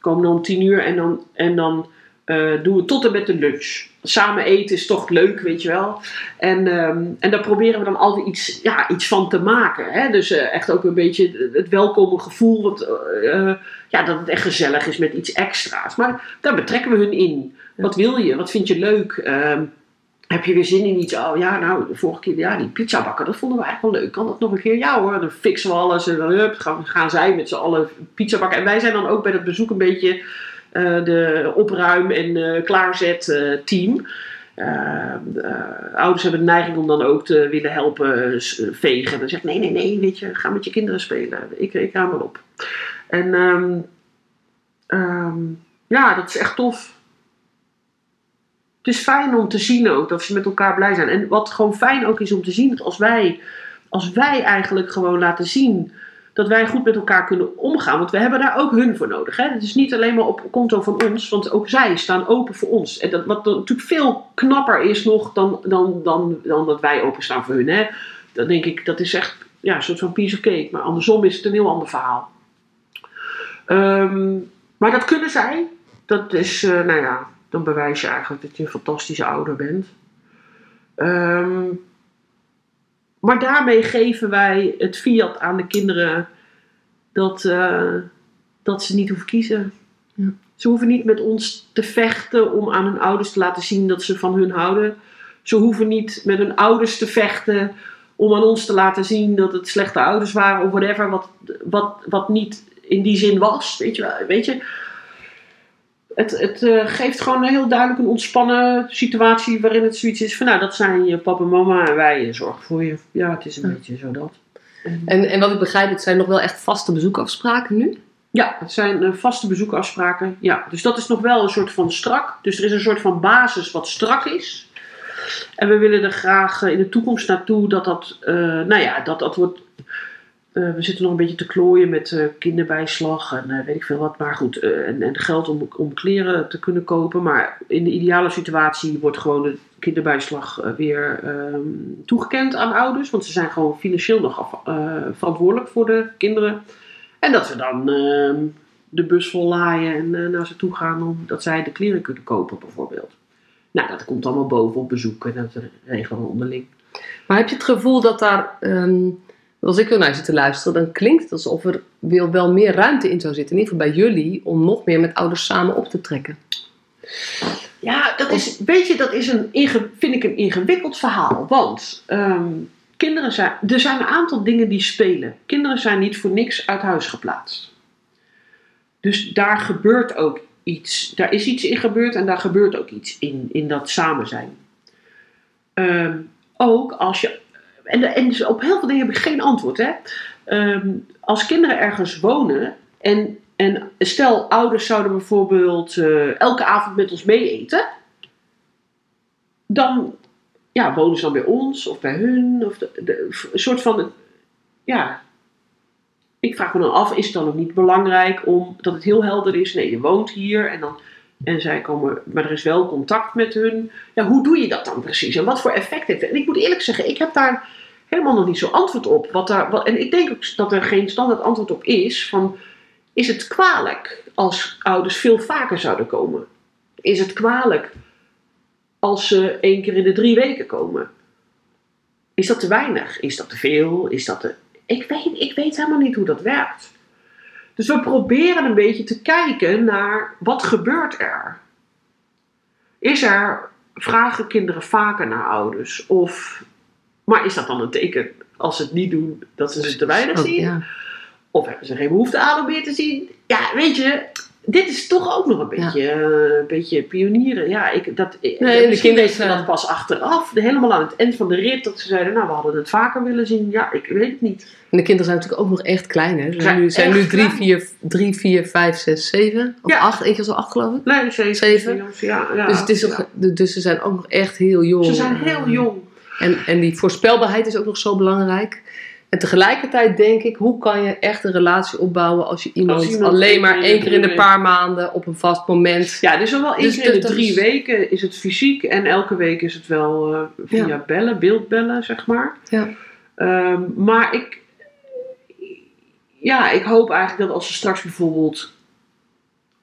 komen dan om tien uur en dan, en dan uh, doen we tot en met de lunch. Samen eten is toch leuk, weet je wel. En, um, en daar proberen we dan altijd iets, ja, iets van te maken. Hè? Dus uh, echt ook een beetje het welkome gevoel. Wat, uh, ja, dat het echt gezellig is met iets extra's. Maar daar betrekken we hun in. Wat wil je? Wat vind je leuk? Uh, heb je weer zin in iets? Oh ja, nou, de vorige keer, ja, die pizza bakken, dat vonden we eigenlijk wel leuk. Kan dat nog een keer? Ja hoor, dan fixen we alles en dan hup, gaan, gaan zij met z'n allen pizza bakken. En wij zijn dan ook bij dat bezoek een beetje de opruim- en uh, klaarzet uh, team. ouders hebben de neiging om dan ook te willen helpen vegen. Dan zegt nee, nee, nee, weet je, ga met je kinderen spelen. Ik, ik ruim wel op. En um, um, ja, dat is echt tof het is fijn om te zien ook dat ze met elkaar blij zijn. En wat gewoon fijn ook is om te zien, dat als wij, als wij eigenlijk gewoon laten zien dat wij goed met elkaar kunnen omgaan. Want we hebben daar ook hun voor nodig. Hè? Het is niet alleen maar op konto van ons, want ook zij staan open voor ons. En dat, wat natuurlijk veel knapper is nog dan, dan, dan, dan dat wij openstaan voor hun. Hè? Dan denk ik, dat is echt ja, een soort van piece of cake. Maar andersom is het een heel ander verhaal. Um, maar dat kunnen zij. Dat is, uh, nou ja, dan bewijs je eigenlijk dat je een fantastische ouder bent. Um, maar daarmee geven wij het fiat aan de kinderen dat, uh, dat ze niet hoeven kiezen. Ja. Ze hoeven niet met ons te vechten om aan hun ouders te laten zien dat ze van hun houden. Ze hoeven niet met hun ouders te vechten om aan ons te laten zien dat het slechte ouders waren of whatever, wat, wat, wat niet in die zin was. Weet je, weet je het, het uh, geeft gewoon heel duidelijk een ontspannen situatie waarin het zoiets is van nou, dat zijn je papa en mama en wij zorgen voor je. Ja, het is een beetje zo dat. En, en wat ik begrijp, het zijn nog wel echt vaste bezoekafspraken nu? Ja, het zijn eh, vaste bezoekafspraken. Ja, dus dat is nog wel een soort van strak. Dus er is een soort van basis wat strak is. En we willen er graag eh, in de toekomst naartoe dat dat, eh, nou ja, dat dat wordt. Eh, we zitten nog een beetje te klooien met eh, kinderbijslag en eh, weet ik veel wat. Maar goed, en, en geld om, om kleren te kunnen kopen. Maar in de ideale situatie wordt gewoon de kinderbijslag weer ehm, toegekend aan ouders. Want ze zijn gewoon financieel nog verantwoordelijk voor de kinderen. En dat we dan ehm, de bus vol laaien en naar ze toe gaan omdat zij de kleren kunnen kopen bijvoorbeeld. Nou, dat komt allemaal boven op bezoek en dat regelen we onderling. Maar heb je het gevoel dat daar, ehm, als ik er naar zit te luisteren, dan klinkt het alsof er wel, meer ruimte in zou zitten, in ieder geval bij jullie, om nog meer met ouders samen op te trekken? Ja, dat is, weet je, dat is een, vind ik een ingewikkeld verhaal. Want ehm, kinderen zijn, er zijn een aantal dingen die spelen. Kinderen zijn niet voor niks uit huis geplaatst. Dus daar gebeurt ook iets. Daar is iets in gebeurd en daar gebeurt ook iets in, in dat samen zijn. Ehm, ook als je. En, dus op heel veel dingen heb ik geen antwoord. Hè? Ehm, als kinderen ergens wonen en, en stel ouders zouden bijvoorbeeld eh, elke avond met ons mee eten, dan ja, wonen ze dan bij ons of bij hun. Of de- een soort van. Ja. Ik vraag me dan af, is het dan ook niet belangrijk om dat het heel helder is? Nee, je woont hier en dan. En zij komen, maar er is wel contact met hun. Ja, hoe doe je dat dan precies? En wat voor effect heeft het? En ik moet eerlijk zeggen, ik heb daar helemaal nog niet zo antwoord op. Wat daar, en ik denk ook dat er geen standaard antwoord op is. Van, is het kwalijk als ouders veel vaker zouden komen? Is het kwalijk als ze één keer in de drie weken komen? Is dat te weinig? Is dat te veel? Is dat te... ik, weet, ik weet helemaal niet hoe dat werkt. Dus we proberen een beetje te kijken naar wat gebeurt er. Is er, vragen kinderen vaker naar ouders? Of, maar is dat dan een teken als ze het niet doen dat ze ze te weinig Oh, zien? Of hebben ze geen behoefte aan om meer te zien? Ja, weet je, dit is toch ook nog een beetje, eh, een beetje pionieren. Ja, ik, dat, de misschien kinderen zijn- dat pas achteraf. Helemaal aan het eind van de rit dat ze zeiden, nou, we hadden het vaker willen zien. Ja, ik weet het niet. En de kinderen zijn natuurlijk ook nog echt klein, hè? Ze zijn nu, zijn nu echt 3, klein. 4, 3, 4, 5, 6, 7. Of Ja. 8, eentje was al 8 geloof ik. Nee, zeven. Zeven? Ja, ja, dus, het is nog, dus ze zijn ook nog echt heel jong. Ze zijn heel Eh, jong. En, en die voorspelbaarheid is ook nog zo belangrijk. En tegelijkertijd denk ik, hoe kan je echt een relatie opbouwen als je iemand, Als iemand alleen maar één keer in de paar maanden op een vast moment. Ja, dus wel één Dus keer in de drie is- weken is het fysiek en elke week is het wel eh, via Ja. bellen, beeldbellen, zeg maar. Ja. Ehm, maar ik, ja, ik hoop eigenlijk dat als ze straks bijvoorbeeld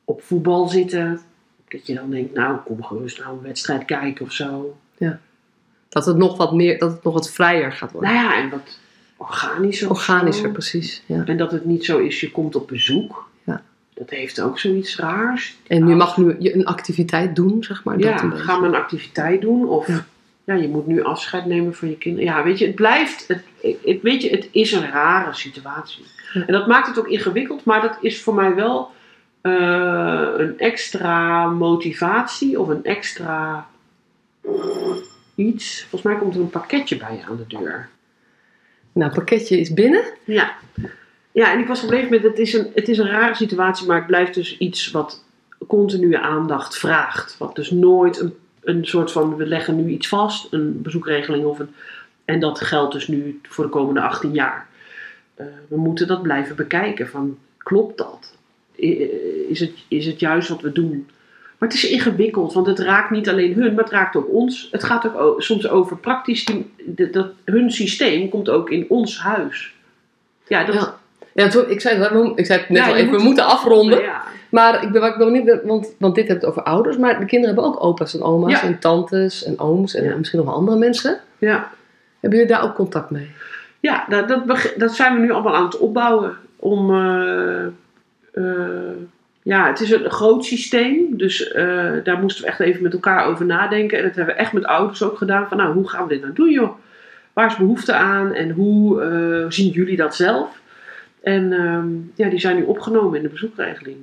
op voetbal zitten, dat je dan denkt, nou, kom gerust nou een wedstrijd kijken of zo. Dat het nog wat meer, dat het nog wat vrijer gaat worden. Nou ja, en wat organischer. Organischer, precies. Ja. En dat het niet zo is, je komt op bezoek. Ja. Dat heeft ook zoiets raars. En je mag nu je een activiteit doen, zeg maar. dat ja, een beetje. ga maar een activiteit doen. Of Ja. ja. je moet nu afscheid nemen van je kinderen. Ja, weet je, het blijft. Het, het, weet je, het is een rare situatie. Ja. En dat maakt het ook ingewikkeld, maar dat is voor mij wel eh, een extra motivatie of een extra iets. Volgens mij komt er een pakketje bij je aan de deur. Nou, het pakketje is binnen. Ja. Ja, en ik was gebleven met, het is, een, het is een rare situatie, maar het blijft dus iets wat continue aandacht vraagt. Wat dus nooit een, een soort van, we leggen nu iets vast, een bezoekregeling of een, en dat geldt dus nu voor de komende 18 jaar. Eh, we moeten dat blijven bekijken, van klopt dat? Is het, is het juist wat we doen? Maar het is ingewikkeld, want het raakt niet alleen hun, maar het raakt ook ons. Het gaat ook soms over praktisch, die, dat, hun systeem komt ook in ons huis. Ja, dat, Ja. Ja, toen, ik, zei, ik zei het net Ja, al even, we moet- moeten afronden. Ja. Maar ik ben, ik ben ben, want, want dit hebt het over ouders, maar de kinderen hebben ook opa's en oma's en tantes en ooms en Ja. misschien nog wel andere mensen. Ja, Hebben jullie daar ook contact mee? ja dat, dat zijn we nu allemaal aan het opbouwen. Om, eh, eh, ja, het is een groot systeem, dus eh, daar moesten we echt even met elkaar over nadenken. En dat hebben we echt met ouders ook gedaan. Van nou, hoe gaan we dit nou doen joh? Waar is behoefte aan en hoe eh, zien jullie dat zelf? En ehm, ja, die zijn nu opgenomen in de bezoekregeling.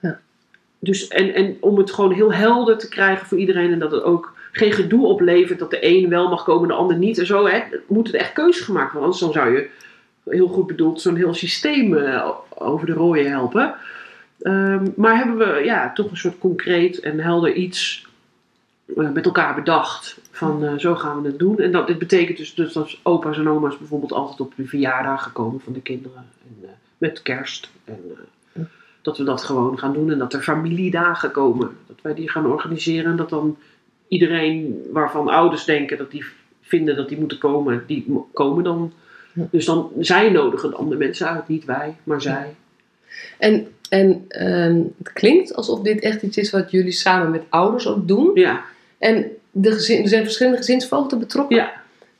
Ja. Dus, en, en om het gewoon heel helder te krijgen voor iedereen en dat het ook geen gedoe oplevert dat de een wel mag komen, de ander niet en zo, hè, moet het echt keuze gemaakt worden. Anders dan zou je heel goed bedoeld, zo'n heel systeem eh, over de rooien helpen. Ehm, maar hebben we ja, toch een soort concreet en helder iets eh, met elkaar bedacht. Van eh, zo gaan we het doen. En dat, dit betekent dus, dus dat opa's en oma's bijvoorbeeld altijd op de verjaardagen komen van de kinderen. En, eh, met kerst. En dat we dat gewoon gaan doen. En dat er familiedagen komen. Dat wij die gaan organiseren. En dat dan iedereen waarvan ouders denken dat die vinden dat die moeten komen, die komen dan. Ja. Dus dan zij nodigen dan de mensen uit, niet wij, maar zij. En, en ehm, het klinkt alsof dit echt iets is wat jullie samen met ouders ook doen. Ja, En de gezin, er zijn verschillende gezinsvoogden betrokken. ja.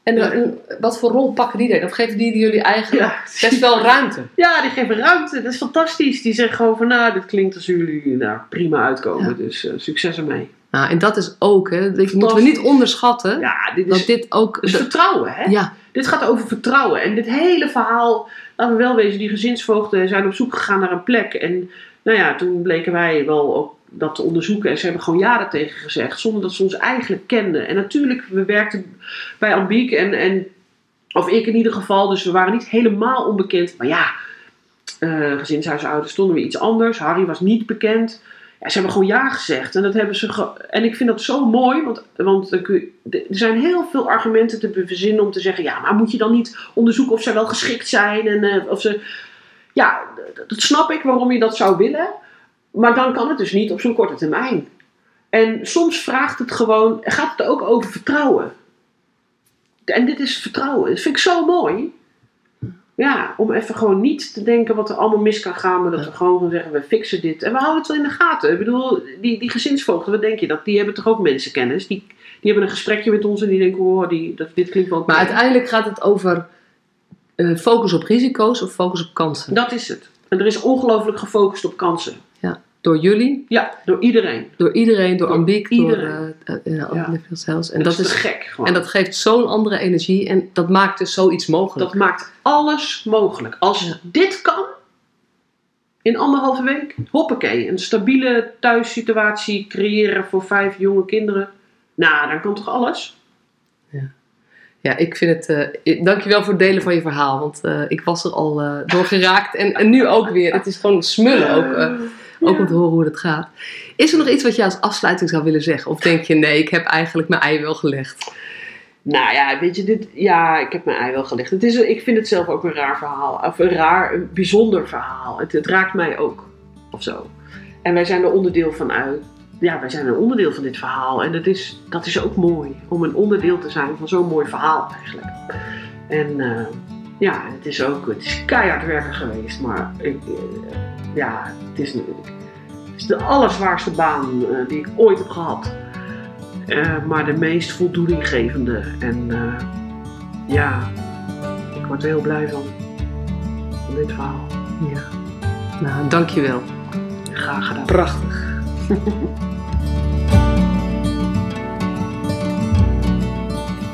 En, Ja. en wat voor rol pakken die dan? Of geven die jullie eigenlijk Ja. best wel ruimte? Ja, die geven ruimte. Dat is fantastisch. Die zeggen gewoon van, nou, dit klinkt als jullie nou, prima uitkomen. Ja. Dus eh, succes ermee. Nou, en dat is ook, hè, dat moeten we niet onderschatten. Ja, dit dat is, dit ook. is vertrouwen, hè? ja, Dit gaat over vertrouwen. En dit hele verhaal, laten we wel wezen, die gezinsvoogden zijn op zoek gegaan naar een plek. En nou ja, toen bleken wij wel ook dat te onderzoeken. En ze hebben gewoon ja tegen gezegd, zonder dat ze ons eigenlijk kenden. En natuurlijk, we werkten bij Ambiek en, en of ik in ieder geval, dus we waren niet helemaal onbekend. Maar ja, eh gezinshuisouders stonden we iets anders. Harry was niet bekend. Ze hebben gewoon ja gezegd. En, dat hebben ze en ik vind dat zo mooi, want, want er zijn heel veel argumenten te verzinnen om te zeggen: ja, maar moet je dan niet onderzoeken of zij wel geschikt zijn? En eh, of ze. Ja, dat snap ik waarom je dat zou willen. Maar dan kan het dus niet op zo'n korte termijn. En soms vraagt het gewoon, gaat het ook over vertrouwen. En dit is vertrouwen. Dat vind ik zo mooi. Ja, om even gewoon niet te denken wat er allemaal mis kan gaan, maar dat we gewoon zeggen, we fixen dit. En we houden het wel in de gaten. Ik bedoel, die, die gezinsvoogden, wat denk je? Dat, die hebben toch ook mensenkennis? Die, die hebben een gesprekje met ons en die denken, oh, die, dat, dit klinkt wel... maar uiteindelijk gaat het over eh, focus op risico's of focus op kansen. Dat is het. En er is ongelooflijk gefocust op kansen. Door jullie, Ja, door iedereen. door iedereen, door Door Ambiek, door iedereen. ja, Ja. Live Cells. En dat, dat, is gek gewoon. en dat geeft zo'n andere energie en dat maakt dus zoiets mogelijk. Dat maakt alles mogelijk. Als Ja. dit kan, in anderhalve week, hoppakee, een stabiele thuissituatie creëren voor vijf jonge kinderen. Nou, dan kan toch alles? Ja, ik vind het. ik- dankjewel voor het delen van je verhaal. Want eh, ik was er al eh, door geraakt. En, en nu ook weer. Het is gewoon smullen ook. Ook om te horen hoe het gaat. Is er nog iets wat je als afsluiting zou willen zeggen? Of denk je, nee, ik heb eigenlijk mijn ei wel gelegd? Nou ja, weet je, dit, ja, ik heb mijn ei wel gelegd. Het is, ik vind het zelf ook een raar verhaal. Of een raar, een bijzonder verhaal. Het, het raakt mij ook. Of zo. En wij zijn er onderdeel van uit. Ja, wij zijn een onderdeel van dit verhaal. En dat is, dat is ook mooi. Om een onderdeel te zijn van zo'n mooi verhaal eigenlijk. En eh, ja, het is ook het is keihard werken geweest. Maar ik, eh, ja, het is, het is de allerzwaarste baan eh, die ik ooit heb gehad. Eh, maar de meest voldoeninggevende. En ja, ik word er heel blij van. Van dit verhaal. Ja. Nou, dankjewel. Graag gedaan. Prachtig.